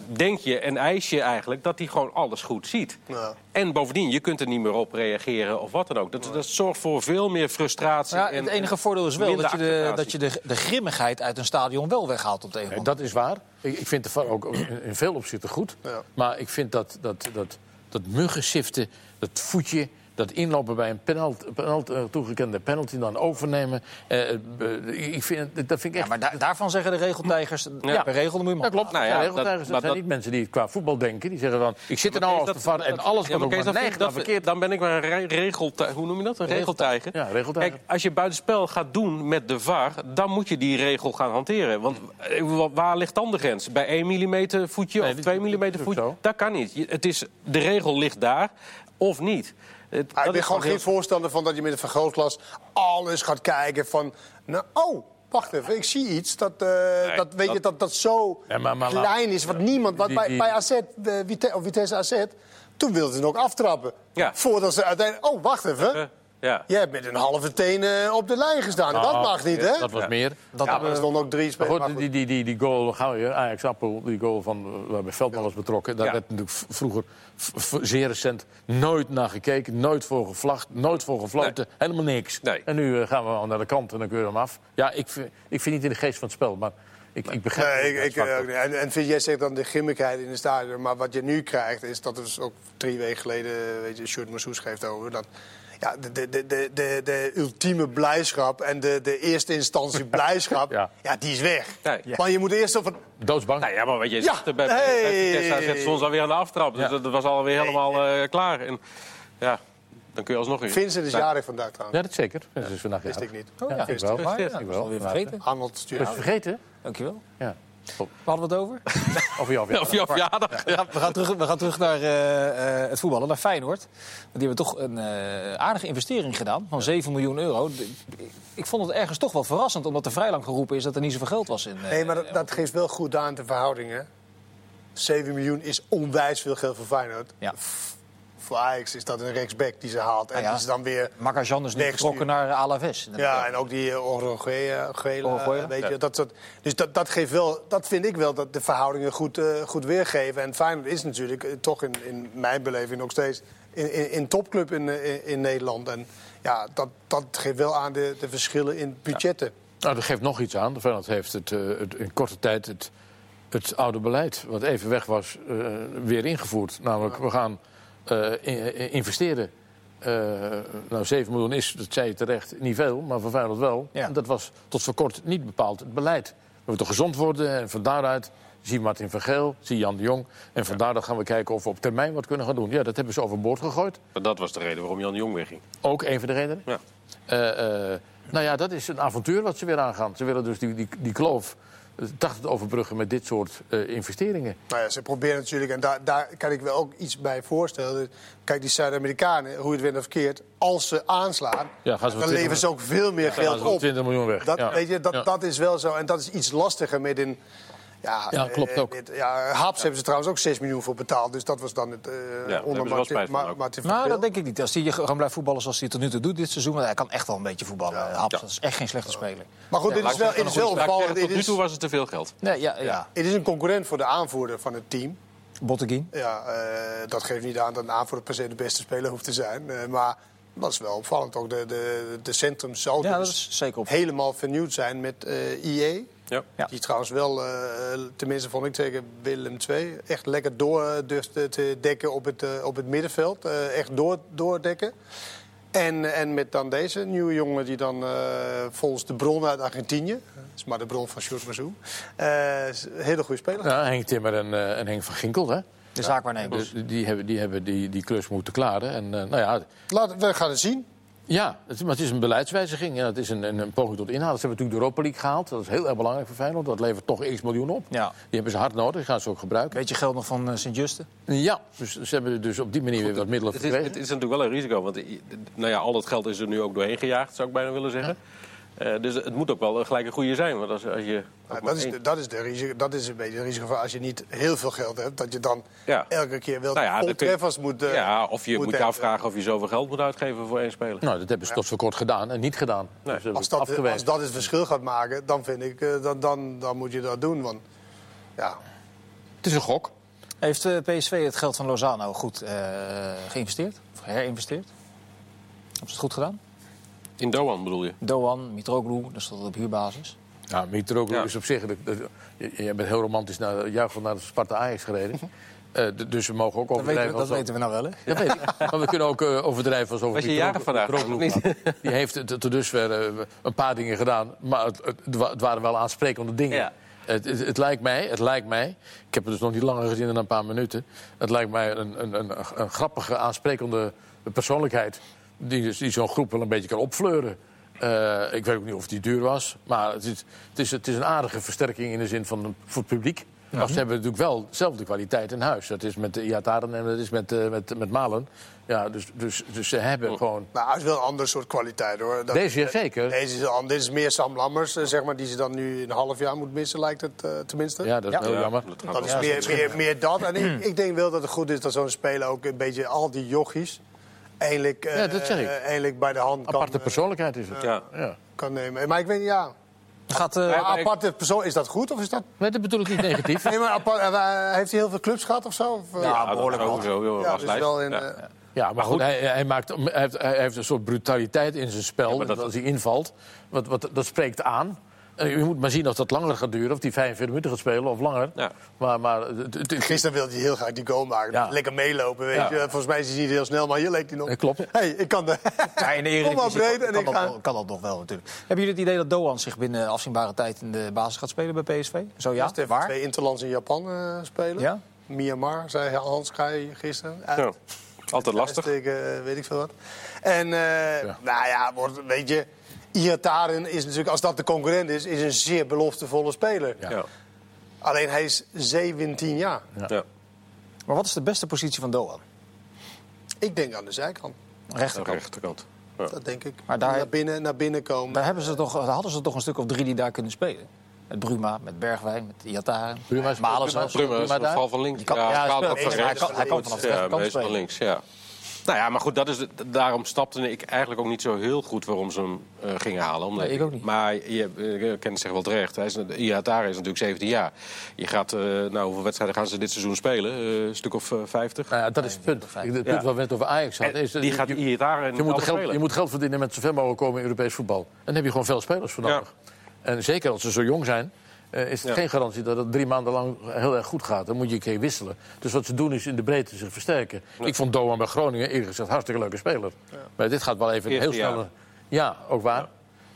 denk je en eis je eigenlijk dat hij gewoon alles goed ziet. Ja. En bovendien, je kunt er niet meer op reageren of wat dan ook. Dat, dat zorgt voor veel meer frustratie. Ja, en, het enige voordeel is wel dat je, de, dat je de, de grimmigheid uit een stadion wel weghaalt op de een andere dat is waar. Ik, ik vind de VAR ook in, in veel opzichten goed. Ja. Maar ik vind dat, dat, dat, dat muggensiften, dat voetje... dat inlopen bij een penalty, penalty, eh, toegekende penalty dan overnemen... eh, eh, ik vind, dat vind ik Ja, echt... maar da- daarvan zeggen de regeltijgers... Ja. Per regel dan moet je Dat maar. klopt. Nou ja, Ja, dat- maar zijn dat- niet mensen die qua voetbal denken. Die zeggen van, ik zit er nou als de VAR en alles ja, wat maar ook maar neigt dat- verkeerd. Dan ben ik maar een re- regeltijger. Hoe noem je dat? Een regeltijger? Ja, regeltijger. Kijk, als je buitenspel gaat doen met de VAR, dan moet je die regel gaan hanteren. Want wa- waar ligt dan de grens? Bij 1 mm voetje Nee, of dit- 2 dit mm voetje? Dat kan niet. Het is, de regel ligt daar. of niet. Het, ik ben gewoon geen voorstander van dat je met een vergrootglas alles gaat kijken van... Nou, oh, wacht even, ik zie iets. Dat, uh, dat, weet dat... Je, dat, dat zo ja, maar, maar, klein is, wat niemand... Wat bij, bij AZ, de, Vite, of Vitesse AZ, toen wilden ze nog aftrappen. Ja. Voordat ze uiteindelijk... Oh, wacht even. Ja. Jij hebt met een halve teen uh, op de lijn gestaan. dat mag niet, hè? Dat was meer. Dat ja, er stonden ook drie spelers. Goed, die, die, die, die goal, je, Ajax Appel, die goal van, waarbij Veldman was betrokken... daar werd natuurlijk vroeger zeer recent nooit naar gekeken. Nooit voor gevlacht, nooit voor gefloten. Helemaal niks. Nee. En nu uh, gaan we naar de kant en dan keuren we hem af. Ja, ik, ik vind niet in de geest van het spel, maar... Ik, ik begrijp nee, ik, ik, en, en vind jij zegt dan de grimmigheid in de stadion. Maar wat je nu krijgt, is dat er ook drie weken geleden... weet je, Sjoerd Massous geeft over... dat ja, de, de, de, de, de ultieme blijdschap en de, de eerste instantie blijdschap, ja. ja. die is weg. Nee, Maar je moet eerst op een... Doodsbang. Nou ja, maar wat je ja. zegt, bij, hey. Tessa zet ons alweer aan de aftrap. Dus dat, was alweer helemaal uh, klaar. En, ja, dan kun je alsnog in. Vincent is jarig vandaag trouwens. Ja, dat zeker. Dat is vandaag Wist ik niet. Oh, ja, ik wel. Ik wel. Weer vergeten. Arnold stuurt. vergeten? Dankjewel. Ja. Waar hadden we het over? Of jouw verjaardag. Ja, we, gaan terug, we gaan terug naar uh, uh, het voetballen, naar Feyenoord. Die hebben toch een uh, aardige investering gedaan van 7 miljoen euro. Ik vond het ergens toch wel verrassend, omdat er vrij lang geroepen is dat er niet zoveel geld was in. nee, maar dat, dat geeft wel goed aan de verhoudingen. 7 miljoen is onwijs veel geld voor Feyenoord. Ja voor Ajax is dat een rechtsback die ze haalt. En ja, is dan weer. Magajan is nu getrokken naar Alaves. Ja, en ook die Oroguela, weet je. Dat, dat, dus dat, dat, geeft wel, dat vind ik wel dat de verhoudingen goed, uh, goed weergeven. En Feyenoord is natuurlijk uh, toch in, in mijn beleving nog steeds in, in, in topclub in, in, in, Nederland. En ja, dat, dat geeft wel aan de, de verschillen in budgetten. Ja. Nou, dat geeft nog iets aan. De Feyenoord heeft het, uh, het in korte tijd het, het oude beleid, wat even weg was, weer ingevoerd. Namelijk, we gaan uh, investeren. Uh, nou, 7 miljoen is, dat zei je terecht, niet veel, maar Feyenoord wel. Ja. En dat was tot voor kort niet bepaald het beleid. We moeten gezond worden en van daaruit zie Martin van Geel, zie Jan de Jong. En van daaruit gaan we kijken of we op termijn wat kunnen gaan doen. Ja, dat hebben ze overboord gegooid. Maar dat was de reden waarom Jan de Jong wegging. Ook een van de redenen. Ja. Uh, nou ja, dat is een avontuur wat ze weer aangaan. Ze willen dus die, die, die kloof dacht het overbruggen met dit soort uh, investeringen. Nou ja, ze proberen natuurlijk, en daar, daar kan ik wel ook iets bij voorstellen. Kijk, die Zuid-Amerikanen, hoe het of verkeerd, als ze aanslaan, ja, dan leveren ze ook veel meer geld op. 20 miljoen weg. Dat, weet je, dat, dat is wel zo. En dat is iets lastiger met een ja, ja klopt ook. Dit, ja, Haps hebben ze trouwens ook 6 miljoen voor betaald. Dus dat was dan het uh, ja, onder Martin, Ma Martin Nou, dat denk ik niet. Als hij gewoon blijft voetballen zoals hij het tot nu toe doet dit seizoen... hij kan echt wel een beetje voetballen, ja. Haps. Dat is echt geen slechte speler. Maar goed, dit is wel, is wel opvallend. Tot nu toe was het te veel geld. Nee, ja, ja. Het is een concurrent voor de aanvoerder van het team. Botteguin. Ja, uh, dat geeft niet aan dat een aanvoerder per se de beste speler hoeft te zijn. Uh, maar dat is wel opvallend. Ook de, de, de centrum zal ja, dus zeker op. helemaal vernieuwd zijn met uh, IE. Ja. Die trouwens wel, uh, tenminste vond ik tegen Willem II, echt lekker door eh, durfde te dekken op het, uh, op het middenveld. Uh, echt door, doordekken. En, en met dan deze nieuwe jongen die dan volgens de bron uit Argentinië... dat is maar de bron van Sjoerd Mazou... een hele goede speler. Ja, Henk Timmer en, en Henk van Ginkel, hè? De zaakwaarnemers. Dus die hebben, die, hebben die, die klus moeten klaren. En, nou ja... Laten we gaan het zien. Ja, het, maar het is een beleidswijziging. Ja, het is een, een, een poging tot inhoud. Ze hebben natuurlijk de Europa League gehaald. Dat is heel erg belangrijk voor Feyenoord. Dat levert toch x miljoen op. Ja. Die hebben ze hard nodig. Die gaan ze ook gebruiken. Weet je geld nog van uh, Sint-Juste? Ja, dus ze hebben dus op die manier weer wat middelen het is, het is natuurlijk wel een risico. Want nou ja, al dat geld is er nu ook doorheen gejaagd, zou ik bijna willen zeggen. Uh, dus het moet ook wel gelijk een goede zijn. Want als, als je ja, dat, is de, dat, is de risico, dat is een beetje het risico van als je niet heel veel geld hebt, dat je dan ja. elke keer wel nou ja, treffers moet. Uh, ja, of je moet, moet afvragen of je zoveel geld moet uitgeven voor één speler. Nou, dat hebben ze tot voor kort gedaan en niet gedaan. Nee. Dus als, dat, als dat het verschil gaat maken, dan vind ik, uh, dan, dan, dan moet je dat doen. Want, ja. Het is een gok. Heeft PSV het geld van Lozano goed geïnvesteerd? Of herinvesteerd? Hebben ze het goed gedaan? In Doan bedoel je? Doan, Mitroglou, dat staat op huurbasis. Ja, Mitroglou is op zich... je, bent heel romantisch naar, juichend naar de Sparta Ajax gereden. Uh, dus we mogen ook overdrijven. Dat, weten we, dat weten we nou wel, hè? weet ik. maar we kunnen ook uh, overdrijven als over Was je jaren vandaag? Die heeft tot dusver uh, een paar dingen gedaan. Maar het, het, waren wel aansprekende dingen. Ja. Het, het, het, lijkt mij, het lijkt mij, ik heb het dus nog niet langer gezien dan een paar minuten. Het lijkt mij een, een, een, een grappige, aansprekende persoonlijkheid die, die zo'n groep wel een beetje kan opfleuren. Uh, ik weet ook niet of die duur was. Maar het is, het is, het is een aardige versterking in de zin van voor het publiek. Maar ze hebben natuurlijk wel dezelfde kwaliteit in huis. Dat is met de Iataren en dat is met, uh, met, met Malen. Ja, dus, dus, dus ze hebben gewoon... Nou, hij is wel een ander soort kwaliteit, hoor. Dat, deze is zeker. Deze is, dit is meer Sam Lammers, zeg maar, die ze dan nu een half jaar moet missen, lijkt het uh, tenminste. Ja, dat is ja. heel jammer. Dat is meer, meer, meer dat. En ik, ik, denk wel dat het goed is dat zo'n speler ook een beetje al die jochies... Eigenlijk, ja, dat zeg ik. Uh, eigenlijk bij de hand Aparte kan, persoonlijkheid is het. ja. kan nemen. Maar ik weet niet, ja... Gaat, uh, ja, aparte persoon, is dat goed of is dat... Nee, dat bedoel ik niet negatief. nee, maar apart, uh, heeft hij heel veel clubs gehad of zo? Of, ja, ja, behoorlijk wel. Zo, ja, dus wel in, ja. Ja, maar goed, hij, hij, maakt, hij, heeft, hij heeft een soort brutaliteit in zijn spel. Ja, dat... Als hij invalt, wat, wat, dat spreekt aan. Je moet maar zien of dat langer gaat duren, of die 45 minuten gaat spelen of langer. Ja. Maar, maar, Gisteren wilde hij heel graag die goal maken. Ja. Lekker meelopen, weet je. Volgens mij is hij niet heel snel, maar hier leek hij nog. Dat klopt. hey, ik kan de... Ja, in de Eredivisie kan, kan, ga... dat, kan dat nog wel natuurlijk. Hebben jullie het idee dat Doan zich binnen afzienbare tijd in de basis gaat spelen bij PSV? Zo ja, Waar? twee interlands in Japan uh, spelen. Ja? Myanmar, zei Hans Krij gisteren. Ja. Altijd lastig. Tegen, weet ik veel wat. En uh, nou ja, wordt, weet je... Iataren is natuurlijk, als dat de concurrent is, is een zeer beloftevolle speler. Ja. Alleen hij is 17 jaar. Ja. Maar wat is de beste positie van Doan? Ik denk aan de zijkant. Rechterkant. rechterkant. Ja. Dat denk ik. Maar daar, naar, binnen, naar binnen komen. Daar, hebben ze toch, daar hadden ze toch een stuk of drie die daar kunnen spelen. Met Bruma, met Bergwijn, met Iataren. Bruma is Malen Bruma, Bruma, Bruma is van links. Kan, ja, ja, hij, hij, kan, hij kan vanaf de rechterkant spelen. van links, ja. Nou ja, maar goed, dat is, daarom stapte ik eigenlijk ook niet zo heel goed waarom ze hem uh, gingen halen. Omdat, nee, ik ook niet. Maar je, je kent zich wel terecht. Hij is, Iatare is natuurlijk 17 jaar. Je gaat, uh, nou, hoeveel wedstrijden gaan ze dit seizoen spelen? Uh, een stuk of 50? Nou ja, dat is het punt. Het punt ja. wat we net over Ajax hadden. Is, die gaat Iatare je moet, geld, je moet geld verdienen met zoveel mogelijk komen in Europees voetbal. En dan heb je gewoon veel spelers voor nodig. En zeker als ze zo jong zijn. Uh, is het geen garantie dat het drie maanden lang heel erg goed gaat. Dan moet je een keer wisselen. Dus wat ze doen is in de breedte zich versterken. Ik vond Doan bij Groningen eerlijk gezegd hartstikke leuke speler. Ja. Maar dit gaat wel even heel snel. Ja, ook waar.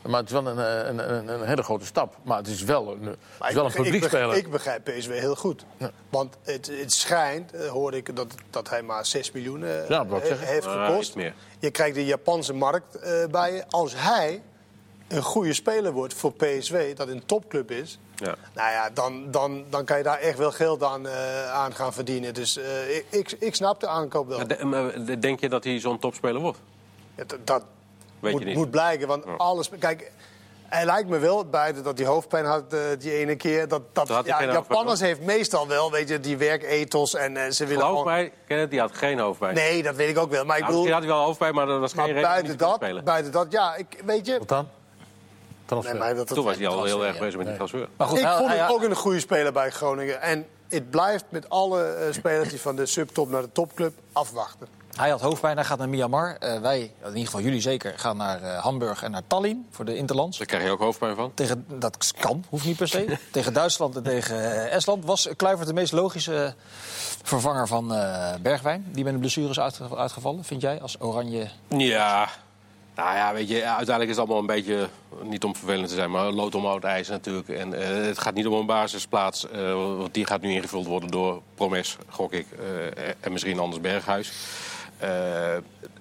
Maar het is wel een, een, een, een, hele grote stap. Maar het is wel een, het is wel een publiekspeler. Ik begrijp PSW heel goed. Ja. Want het, het schijnt, uh, hoorde ik, dat, dat hij maar 6 miljoen uh, ja, heeft gekost. je krijgt de Japanse markt bij je. Als hij een goede speler wordt voor PSW, dat een topclub is... Ja. Nou ja, dan, dan, dan kan je daar echt wel geld aan, uh, aan gaan verdienen. Dus uh, ik, ik snap de aankoop wel. De, denk je dat hij zo'n topspeler wordt? Ja, dat Weet moet, je niet. moet blijken, want alles... Kijk, hij lijkt me wel bij dat hij hoofdpijn had uh, die ene keer. Dat, dat, dat ja, Japanners heeft meestal wel, weet je, die werkethos en uh, ze willen hoofdpijn, gewoon... die had geen hoofdpijn. Nee, dat weet ik ook wel. Maar ik nou, bedoel... had hij wel hoofdpijn, maar dat was geen reden buiten dat, buiten dat, ja, ik, weet je... Wat dan? Nee, dat, Toen was hij al heel erg bezig met die transfer. Maar goed, ik vond hem ook een goede speler bij Groningen. En het blijft met alle uh, spelers die van de subtop naar de topclub afwachten. Hij had hoofdpijn, hij gaat naar Myanmar. Uh, wij, in ieder geval jullie zeker, gaan naar uh, Hamburg en naar Tallinn voor de Interlands. Daar krijg je ook hoofdpijn van? Tegen, dat kan, hoeft niet per se. tegen Duitsland en tegen Estland was Kluivert de meest logische vervanger van Bergwijn. Die met de blessures uitgevallen, vind jij, als Oranje? Ja, nou ja, weet je, uiteindelijk is het allemaal een beetje, niet om vervelend te zijn, maar lood om oud ijs natuurlijk. En uh, het gaat niet om een basisplaats, uh, want die gaat nu ingevuld worden door Promes, gok ik, en misschien anders Berghuis.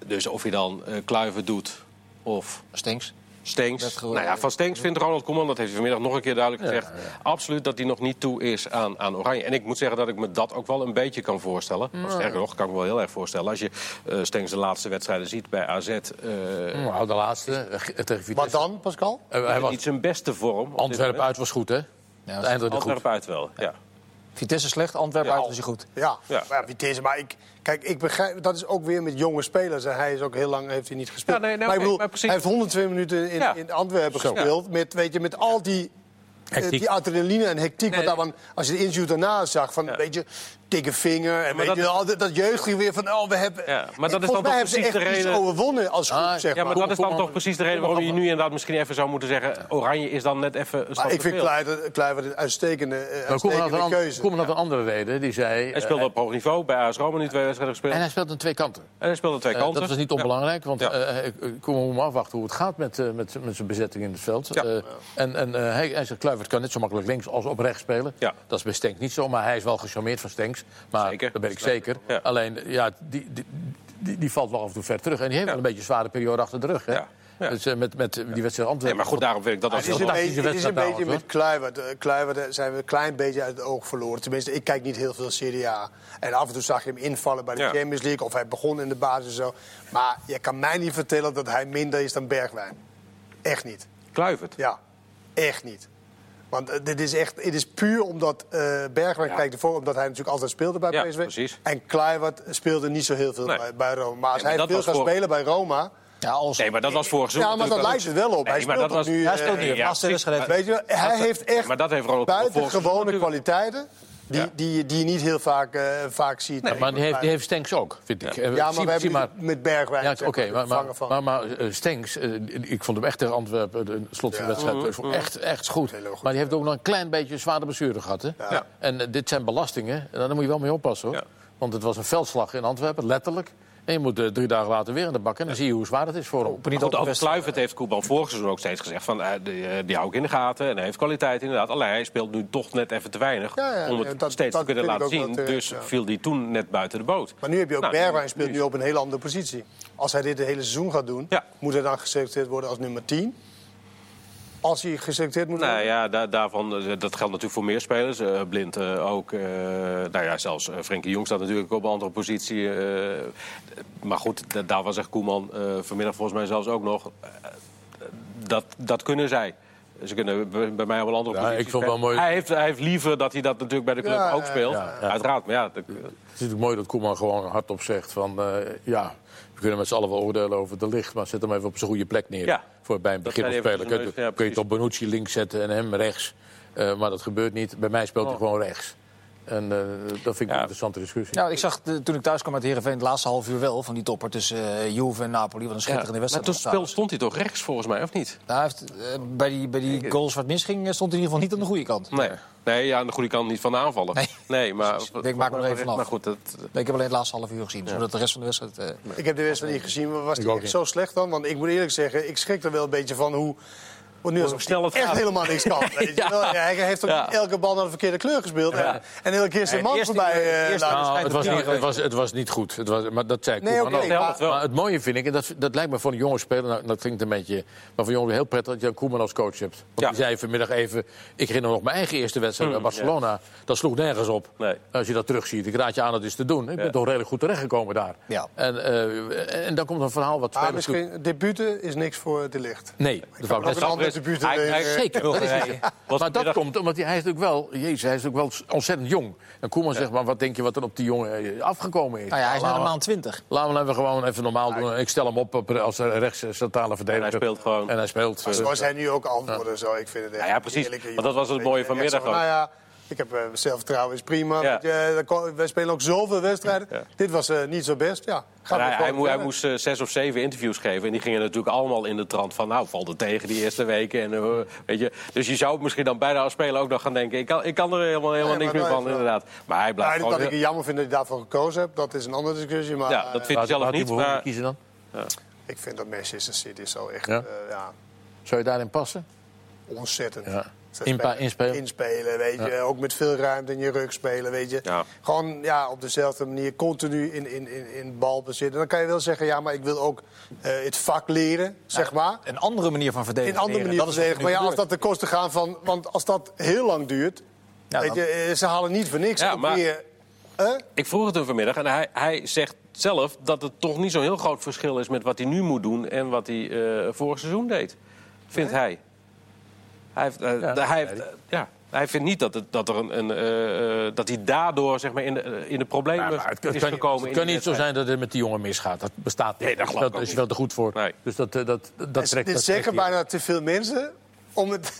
dus of je dan Kluiven doet of... Stenks. Stenks. Nou ja, van Stenks vindt Ronald Koeman, dat heeft hij vanmiddag nog een keer duidelijk gezegd... absoluut dat hij nog niet toe is aan, aan Oranje. En ik moet zeggen dat ik me dat ook wel een beetje kan voorstellen. Maar sterker nog, kan ik me wel heel erg voorstellen. Als je uh, Stenks de laatste wedstrijden ziet bij AZ... Uh, eh, nou, de laatste tegen Wat dan, Pascal? Uh, hij was niet zijn beste vorm. Antwerpen uit was goed, hè? Ja, Antwerpen uit wel, ja. Vitesse slecht, Antwerpen ja, uit hij goed. Ja, ja. ja Vitesse, maar ik, kijk, ik begrijp, dat is ook weer met jonge spelers. En hij is ook heel lang heeft hij niet gespeeld. Ja, nee, nee, maar ik bedoel, maar hij heeft 102 minuten in, in Antwerpen gespeeld. Met, weet je, met al die Hectiek. die adrenaline en hectiek. Nee. Wat dan, als je de interview daarna zag, van, ja. weet je, dikke vinger. En weet dat, je, dat, dat jeugd weer van, oh, we hebben... Ja, maar dat is dan toch precies de reden... overwonnen als groep, ah, zeg Ja, maar, dat is dan toch precies de reden waarom je nu inderdaad misschien even zou moeten zeggen... Oranje is dan net even een stap Ik vind Kluivert een uitstekende, uh, uitstekende nou keuze. Kom nog een andere reden, die zei... Hij speelde op hoog niveau, bij AS Roma nu twee wedstrijden gespeeld. En hij speelde aan twee kanten. En hij speelde twee kanten. dat was niet onbelangrijk, want ik kom maar afwachten hoe het gaat met zijn bezetting in het veld. En hij zegt, Kluivert kan net zo makkelijk links als op rechts spelen. Ja. Dat is bij Stenks niet zo, maar hij is wel gecharmeerd van Stenks. Maar zeker. dat ben ik zeker. Alleen, ja, die, die, die, die, valt wel af en toe ver terug. En die heeft wel een beetje een zware periode achter de rug. Hè? Ja. Ja. Dus, uh, met, met die wedstrijd Antwerpen. Nee, maar goed, daarom vind ik dat als het is een beetje, het is een beetje met Kluivert. Uh, Kluivert zijn we een klein beetje uit het oog verloren. Tenminste, ik kijk niet heel veel Serie A. En af en toe zag je hem invallen bij de ja. Champions League. Of hij begon in de basis en zo. Maar je kan mij niet vertellen dat hij minder is dan Bergwijn. Echt niet. Kluivert? Ja, echt niet. Want uh, dit is echt, het is puur omdat uh, Bergwijn ja. kijkt ervoor, omdat hij natuurlijk altijd speelde bij ja, PSV. Precies. En Kluivert speelde niet zo heel veel nee. bij, bij, Roma. Maar als nee, maar hij veel gaat voor... spelen bij Roma. Ja, als... Nee, maar dat was vorig seizoen. Ja, maar dat lijkt het wel op. Nee, hij speelt was... nu. Hij speelt nu. Uh, ja, ja, weet je, hij heeft echt maar dat heeft buitengewone kwaliteiten. Die, ja. die, die je niet heel vaak, uh, vaak ziet. Nee, maar die heeft, die heeft Stenks ook, vind ik. Ja, ja maar zie, we hebben maar... met Bergwijn... Ja, Oké, okay, maar, maar, maar, maar uh, Stenks, uh, ik vond hem echt tegen Antwerpen, de slot van de ja. wedstrijd, mm, echt, echt goed. goed. Maar die heeft ook nog een klein beetje zware blessure gehad. Hè? Ja. En dit zijn belastingen, en daar moet je wel mee oppassen. hoor. Want het was een veldslag in Antwerpen, letterlijk. En je moet uh, drie dagen later weer in de bak. En dan zie je hoe zwaar het is voor hem. Niet over Kluivert heeft Koeman vorig seizoen ook steeds gezegd... Van, uh, die, uh, die hou ik in de gaten en hij heeft kwaliteit inderdaad. Alleen hij speelt nu toch net even te weinig ja, ja, om het dat, steeds dat te kunnen laten zien. Dat, dus viel hij toen net buiten de boot. Maar nu heb je ook nou, Bergwijn speelt nu op een hele andere positie. Als hij dit het hele seizoen gaat doen... moet hij dan geselecteerd worden als nummer 10... Als hij geselecteerd moet worden? Nou ja, da daarvan, dat geldt natuurlijk voor meer spelers. Uh, Blind uh, ook. Uh, nou ja, zelfs Frenkie Jong staat natuurlijk op een andere positie. maar goed, daar was echt Koeman vanmiddag volgens mij zelfs ook nog. dat, dat kunnen zij. Ze kunnen bij mij op een andere ja, positie ik vond wel mooi. Hij heeft, hij heeft liever dat hij dat natuurlijk bij de club Ja, ook speelt. ja, ja. Uiteraard, maar ja... dat- Het is natuurlijk mooi dat Koeman gewoon hardop zegt van... eh, ja, we kunnen met z'n allen wel oordelen over de licht... maar zet hem even op zijn goede plek neer. Ja. Voor bij een begin hij Kun. Ja, kun je op Bonucci links zetten en hem rechts. Eh, maar dat gebeurt niet. Bij mij speelt hij Oh. gewoon rechts. En eh, dat vind ik Ja. een interessante discussie. Nou, ik zag toen ik thuis kwam uit Heerenveen het laatste half uur wel van die topper tussen eh, Juve en Napoli. Wat een Ja. schitterende Maar wedstrijd. toen was speel, stond hij toch rechts volgens mij, of niet? Nou, hij heeft, eh, bij die, bij die goals wat misging stond hij in ieder geval niet aan de goede kant. Nee. Nee, ja, aan de goede kant niet van de aanvallen. Nee. maar... Ik maak me er even af. Maar goed, dat, Nee, ik heb alleen het laatste half uur gezien, zodat de rest van de wedstrijd... Ik heb de wedstrijd niet gezien, maar was die ook echt zo slecht dan? Want ik moet eerlijk zeggen, ik schrik er wel een beetje van hoe... Want nu hij het echt gaat. helemaal niks kan. Weet je wel? Ja, hij heeft ook Ja. elke bal naar de verkeerde kleur gespeeld. Ja. En, en elke keer zijn Nee, man eerste- voorbij eh, eerste- Nou, het, was niet, het, was, het was niet goed. Het was, maar dat zei Nee, oké, ook. maar- helpt wel. Maar het mooie vind ik, en dat, dat lijkt me voor een jonge speler, nou, dat klinkt een beetje, maar voor een jongen heel prettig dat je een Koeman als coach hebt. Want Ja. die zei vanmiddag even, ik herinner me nog mijn eigen eerste wedstrijd bij Barcelona. Dat sloeg nergens op. Nee. Als je dat terugziet, ik raad je aan dat eens te doen. Ik ben toch redelijk goed terechtgekomen daar. Ja. En, eh, en dan komt een verhaal wat Ah, misschien, debuten is niks voor de licht. Nee, dat wou ik Ook een. Hij- hij- Zeker, dat is Bulgarije. maar dat komt omdat hij, hij is natuurlijk wel, jezus, hij is natuurlijk wel ontzettend jong. En Koeman zegt, maar wat denk je wat er op die jongen eh, afgekomen is? nou ja, hij is Laten we- maand 20. Laten we hem gewoon even normaal doen. Ik stel hem op op- als rechts centrale verdediger. En hij speelt gewoon. En hij speelt. Maar eh, zoals hij nu ook antwoorden, zo. Ik vind het echt Ja, ja, precies. Want dat was het mooie vanmiddag van, ook. Ik heb eh, zelfvertrouwen, is prima. Ja. Je, wij spelen ook zoveel wedstrijden. Ja. Dit was eh, niet zo best. Ja, hij, hij, moest, hij verder. moest eh, zes of zeven interviews geven. En die gingen natuurlijk allemaal in de trant van... nou, valt het tegen die eerste weken. En, eh, weet je, dus je zou misschien dan bijna als speler ook nog gaan denken... ik kan, ik kan er helemaal, helemaal Nee, niks meer dat van, inderdaad. Maar hij Ja, blijft dat gewoon... ik het jammer vind dat hij daarvoor gekozen hebt, dat is een andere discussie. Maar ja, dat eh, vindt hij laat- zelf niet. Maar, kiezen dan? ik vind dat Manchester City zo echt Ja? eh, ja, Zou je daarin passen? ontzettend. Ja. Inpa- inspelen. Inspelen, weet je. Ook met veel ruimte in je rug spelen, weet je. Ja. Gewoon ja, op dezelfde manier continu in, in, in, in balbezit. En dan kan je wel zeggen, ja, maar ik wil ook eh, het vak leren, zeg maar. Een andere manier van verdedigen. In een andere manier verdedigen. Maar ja, als dat de kosten gaan van... Want als dat heel lang duurt... Ja, weet dan- je, eh, ze halen niet voor niks. Ja, maar- weer, hè? ik vroeg het hem vanmiddag en hij, hij zegt zelf... dat het toch niet zo'n heel groot verschil is met wat hij nu moet doen... en wat hij eh, vorig seizoen deed, vindt hij. Hij, heeft, Ja, hij, dat heeft, eh, ja, hij vindt niet dat, het, dat, er een, een, eh, eh, dat hij daardoor zeg maar, in, de, in de problemen Ja, het, het is kan, gekomen. het kan niet zo zijn dat het met die jongen misgaat. Dat bestaat niet. Nee, dat ook is wel te goed voor. Nee. Dus dat, dat, dat, dat Het is- trekt dit dat zeggen bijna te veel mensen... Om het,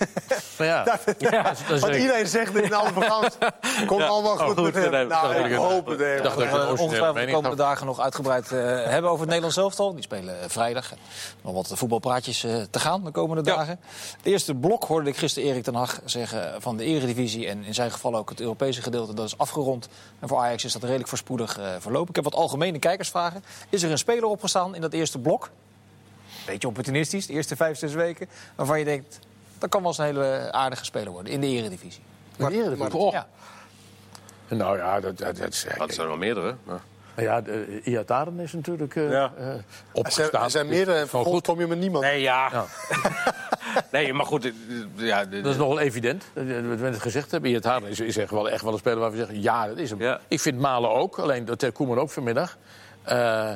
Maar ja, dat, dat direct- iedereen zegt in alle programma's. Komt allemaal goed, goed, met hem. Nou, dacht ik hoop het dat We ongetwijfeld de komende dagen nog uitgebreid eh, hebben over het Nederlands elftal. Die spelen eh, vrijdag. Nog wat voetbalpraatjes eh, te gaan de komende Ja. dagen. Het eerste blok hoorde ik gisteren Erik ten Hag zeggen van de eredivisie. En in zijn geval ook het Europese gedeelte. Dat is afgerond. En voor Ajax is dat redelijk voorspoedig eh, verlopen. Ik heb wat algemene kijkersvragen. Is er een speler opgestaan in dat eerste blok? Beetje opportunistisch, de eerste vijf, zes weken. Waarvan je denkt, dat kan wel eens een hele aardige speler worden in de eredivisie. Maar, maar- oh. Ja. Nou ja, dat, dat, dat is... Dat zijn er wel meerdere. Maar... Nou ja, de, Iataren is natuurlijk uh, ja. uh, opgestaan. Er zijn meerdere en goed kom je met niemand. Nee, ja. ja. nee, maar goed. Ja, dat is nogal evident. Dat we het gezegd hebben. Iataren is, is echt, wel, echt wel een speler waar we zeggen... ja, dat is hem. Ja. Ik vind Malen ook. Alleen dat Koeman ook vanmiddag. Uh,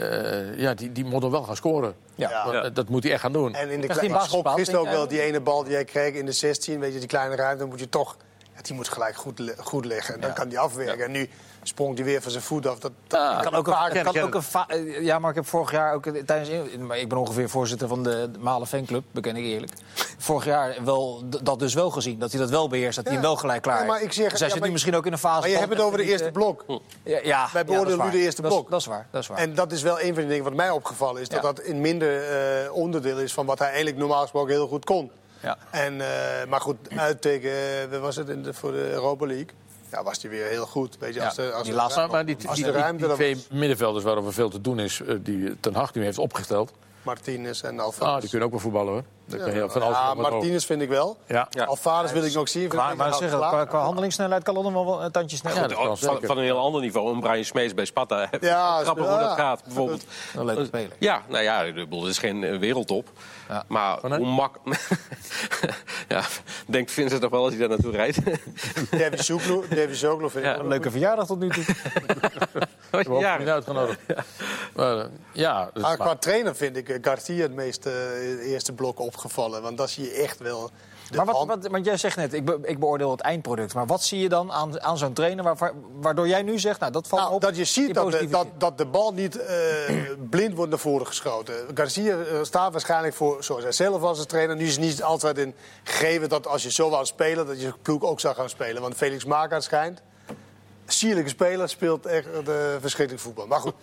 uh, ja, die, die moet er wel gaan scoren. Ja. Dat, dat, moet hij echt gaan doen. En in de kleine schop gisteren ook wel die ene bal die jij kreeg in de 16. Weet je, die kleine ruimte, moet je toch... Ja, die moet gelijk goed, goed liggen. En dan kan die afwerken. En nu sprong hij weer van zijn voet af. Dat, dat kan ook een, kan ook een eh, ja, maar ik heb vorig jaar ook tijdens. Ik ben ongeveer voorzitter van de Malen fanclub, beken ik eerlijk. Vorig jaar wel dat dus wel gezien, dat hij dat wel beheerst, dat hij hem wel gelijk klaar ja, maar ik zeg, dus hij zit nu misschien ook in een fase. Maar je hebt het over de eerste blok. Ja, ja, Wij beoordelen nu de eerste blok. Dat is, waar, dat is waar. En dat is wel een van de dingen wat mij opgevallen is, dat dat in minder uh, onderdeel is van wat hij eigenlijk normaal gesproken heel goed kon. Ja. En, uh, maar goed, uit tegen, uh, was het in de, voor de Europa League? Ja, was hij weer heel goed. Weet je, als de, als die laatste, maar die, die, die, ruimte, die twee middenvelders waarover veel te doen is, uh, die Ten Hag nu heeft opgesteld. Martinez en Alvarez. Ah, die kunnen ook wel voetballen hoor. Ja, heel, van ja Martinez vind ik wel. Ja. Alvarez wil ik nog zien. Maar, maar zeggen, qua, qua handelingssnelheid kan Londen wel een tandje sneller. Ja, van, van, een heel ander niveau. Een Brian Smees bij Sparta. Ja, grappig hoe dat gaat. Bijvoorbeeld. Een leuke speler. Ja, nou ja, het is geen eh, wereldtop. Ja. Maar hoe mak... ja, denkt Vincent toch wel als hij daar naartoe rijdt? David Zoeklo vind ik ja. Een leuke verjaardag tot nu toe. Was je ja. niet uitgenodigd. Ja. Maar, uh, ja dus, maar, qua trainer vind ik Garcia het meest uh, eerste blok opgevallen. Want dat zie je echt wel maar wat, wat, want jij zegt net, ik, be, ik, beoordeel het eindproduct. Maar wat zie je dan aan, aan zo'n trainer waardoor jij nu zegt, nou dat valt nou, op? Dat je ziet dat de, dat, dat de bal niet uh, blind wordt naar voren geschoten. Garcia staat waarschijnlijk voor, zoals hij zelf was als trainer. Nu is het niet altijd in gegeven dat als je zo wou spelen, dat je ploeg ook zou gaan spelen. Want Felix Magaat schijnt. Sierlijke speler, speelt echt uh, verschrikkelijk voetbal. Maar goed.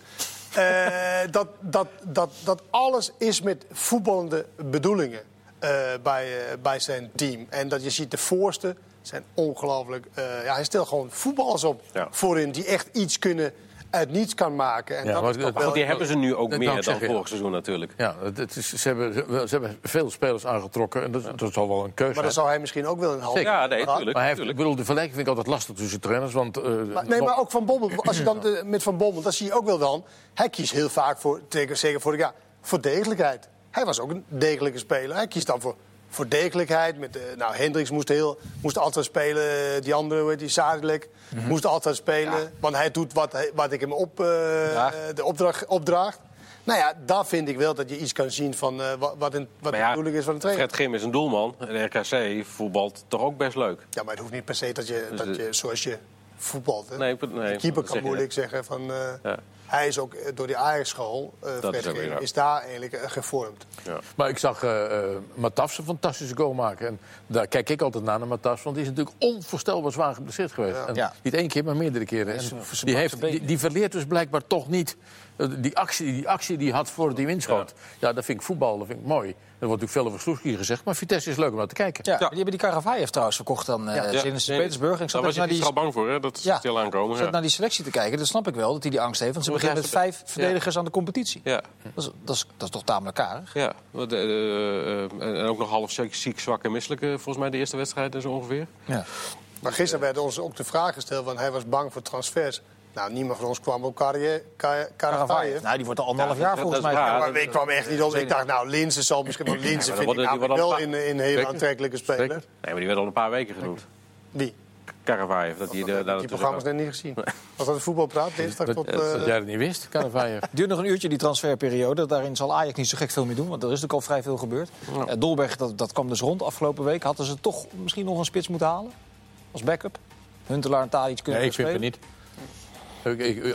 Uh, dat, dat, dat, dat alles is met voetballende bedoelingen. Uh, bij, bij zijn team. En dat je ziet de voorste zijn ongelooflijk. Ja, hij stelt gewoon voetballers op voorin die echt iets kunnen uit niets kan maken. En ja, dat maar, wel... die hebben ze nu ook meer dan vorig seizoen natuurlijk. Ja, het is, ze, hebben, ze hebben veel spelers aangetrokken en dat, ja. dat is al wel een keuze. Maar dan zou hij misschien ook wel een half Ja, nee, tuurlijk. Maar hij heeft, ik bedoel, de vergelijking vind ik altijd lastig tussen trainers. Want, uh, maar, nee, maar ook Van Bommel, als je dan de, met Van Bommel, dat zie je ook wel dan. Hij kiest heel vaak voor, zeker vorig jaar, voor degelijkheid. Hij was ook een degelijke speler. Hij kiest dan voor voor degelijkheid. Met, nou, Hendricks moest, heel, moest altijd spelen. Die andere, die Sadilek, mm -hmm. moest altijd spelen. Ja. Want hij doet wat, wat ik hem op, uh, de opdracht, opdraagt. Nou ja, daar vind ik wel dat je iets kan zien van uh, wat, een, wat ja, de bedoeling is van de trainer. Fred Grim is een doelman. De RKC voetbalt toch ook best leuk. Ja, maar het hoeft niet per se dat je, dus dat je zoals je voetbalt. Hè? Nee, nee, de keeper kan moeilijk zeggen van... Uh, ja. Hij is ook door die Ajax-school, uh, is, is, daar eigenlijk uh, gevormd. Ja. Maar ik zag uh, Matafs een fantastische goal maken. En daar kijk ik altijd naar, naar Matafs. Want die is natuurlijk onvoorstelbaar zwaar geblesseerd geweest. Ja. En ja. Niet één keer, maar meerdere keren. En die, heeft, die, die verleert dus blijkbaar toch niet die actie die actie die had voor die winschoot. Ja. ja, dat vind ik voetbal, dat vind ik mooi. Er wordt natuurlijk veel over Sloeski gezegd, maar Vitesse is leuk om naar te kijken. Ja, ja. die hebben die Karavayev trouwens verkocht dan uh, ja. in Sint-Petersburg. Ik zat Daar was je die... al bang voor, hè? dat ja. stil aankomen. Ik zat naar die selectie te kijken, dat snap ik wel, dat hij die angst heeft. Want ze beginnen met vijf verdedigers aan de competitie. Ja. Dat, is, dat, is, dat is toch tamelijk karig. Ja, uh, uh, en ook nog half ziek, zwak en misselijk, volgens mij de eerste wedstrijd zo ongeveer. Ja. Maar gisteren werd ons ook de vraag gesteld, want hij was bang voor transfers. Nou, niemand van ons kwam op Karavayev. Nou, die wordt al anderhalf jaar volgens mij. Ja, maar ik kwam echt niet op. Ik dacht, nou, Linzen zal misschien... wel Linzen vind ik nou wel in, in een hele aantrekkelijke speler. Nee, maar die werd al een paar weken genoemd. Wie? Karavayev. Dat die, de, die programma's net niet gezien. Was dat een voetbalpraat? Dinsdag tot... Dat, uh... jij dat niet wist, Karavayev. duurt nog een uurtje, die transferperiode. Daarin zal Ajax niet zo gek veel meer doen. Want er is natuurlijk al vrij veel gebeurd. Ja. Uh, Dolberg, dat, dat kwam dus rond afgelopen week. Hadden ze toch misschien nog een spits moeten halen? Als backup? Huntelaar en Tadic kunnen nee, ik vind het niet.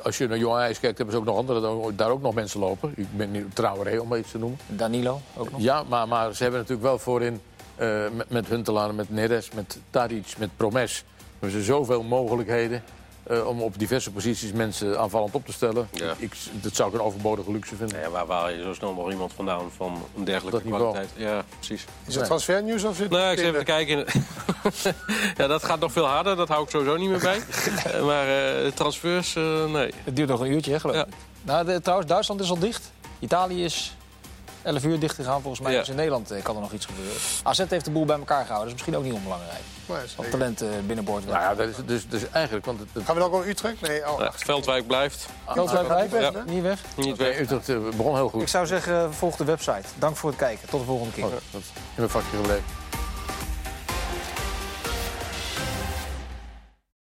Als je naar Jong Ajax kijkt, hebben ze ook nog andere, daar ook nog mensen lopen. Ik ben nu Traoré, om iets te noemen. Danilo ook nog? Ja, maar, maar ze hebben natuurlijk wel voorin uh, met, met Huntelaar, met Neres, met Tadic, met Promes... hebben ze zoveel mogelijkheden uh, om op diverse posities mensen aanvallend op te stellen. Ja. Ik, dat zou ik een overbodige luxe vinden. Ja, waar haal je zo snel nog iemand vandaan van een dergelijke kwaliteit? Ja, precies. Is het transfernieuws of zit Nee, ik zit even kijken. ja, dat gaat nog veel harder. Dat hou ik sowieso niet meer bij. Eh, maar uh, transfers, uh, nee. Het duurt nog een uurtje, hè, geloof ik. Ja. Nou, de, trouwens, Duitsland is al dicht. Italië is 11 uur dicht gegaan. Volgens mij Ja. is in Nederland eh, kan er nog iets gebeuren. AZ heeft de boel bij elkaar gehouden. Dat is misschien ook niet onbelangrijk. Wat zeker. talent eh, binnenboord Nou ja, dat is dus, dus eigenlijk... Want het, het, Gaan we dan ook naar Utrecht? Nee, oh, Ja, Veldwijk blijft. Veldwijk Ah, weg? ja. Niet weg? Niet weg. Utrecht eh, begon heel goed. Ik zou zeggen, volg de website. Dank voor het kijken. Tot de volgende keer. Oh, dat is in mijn vakje gebleven.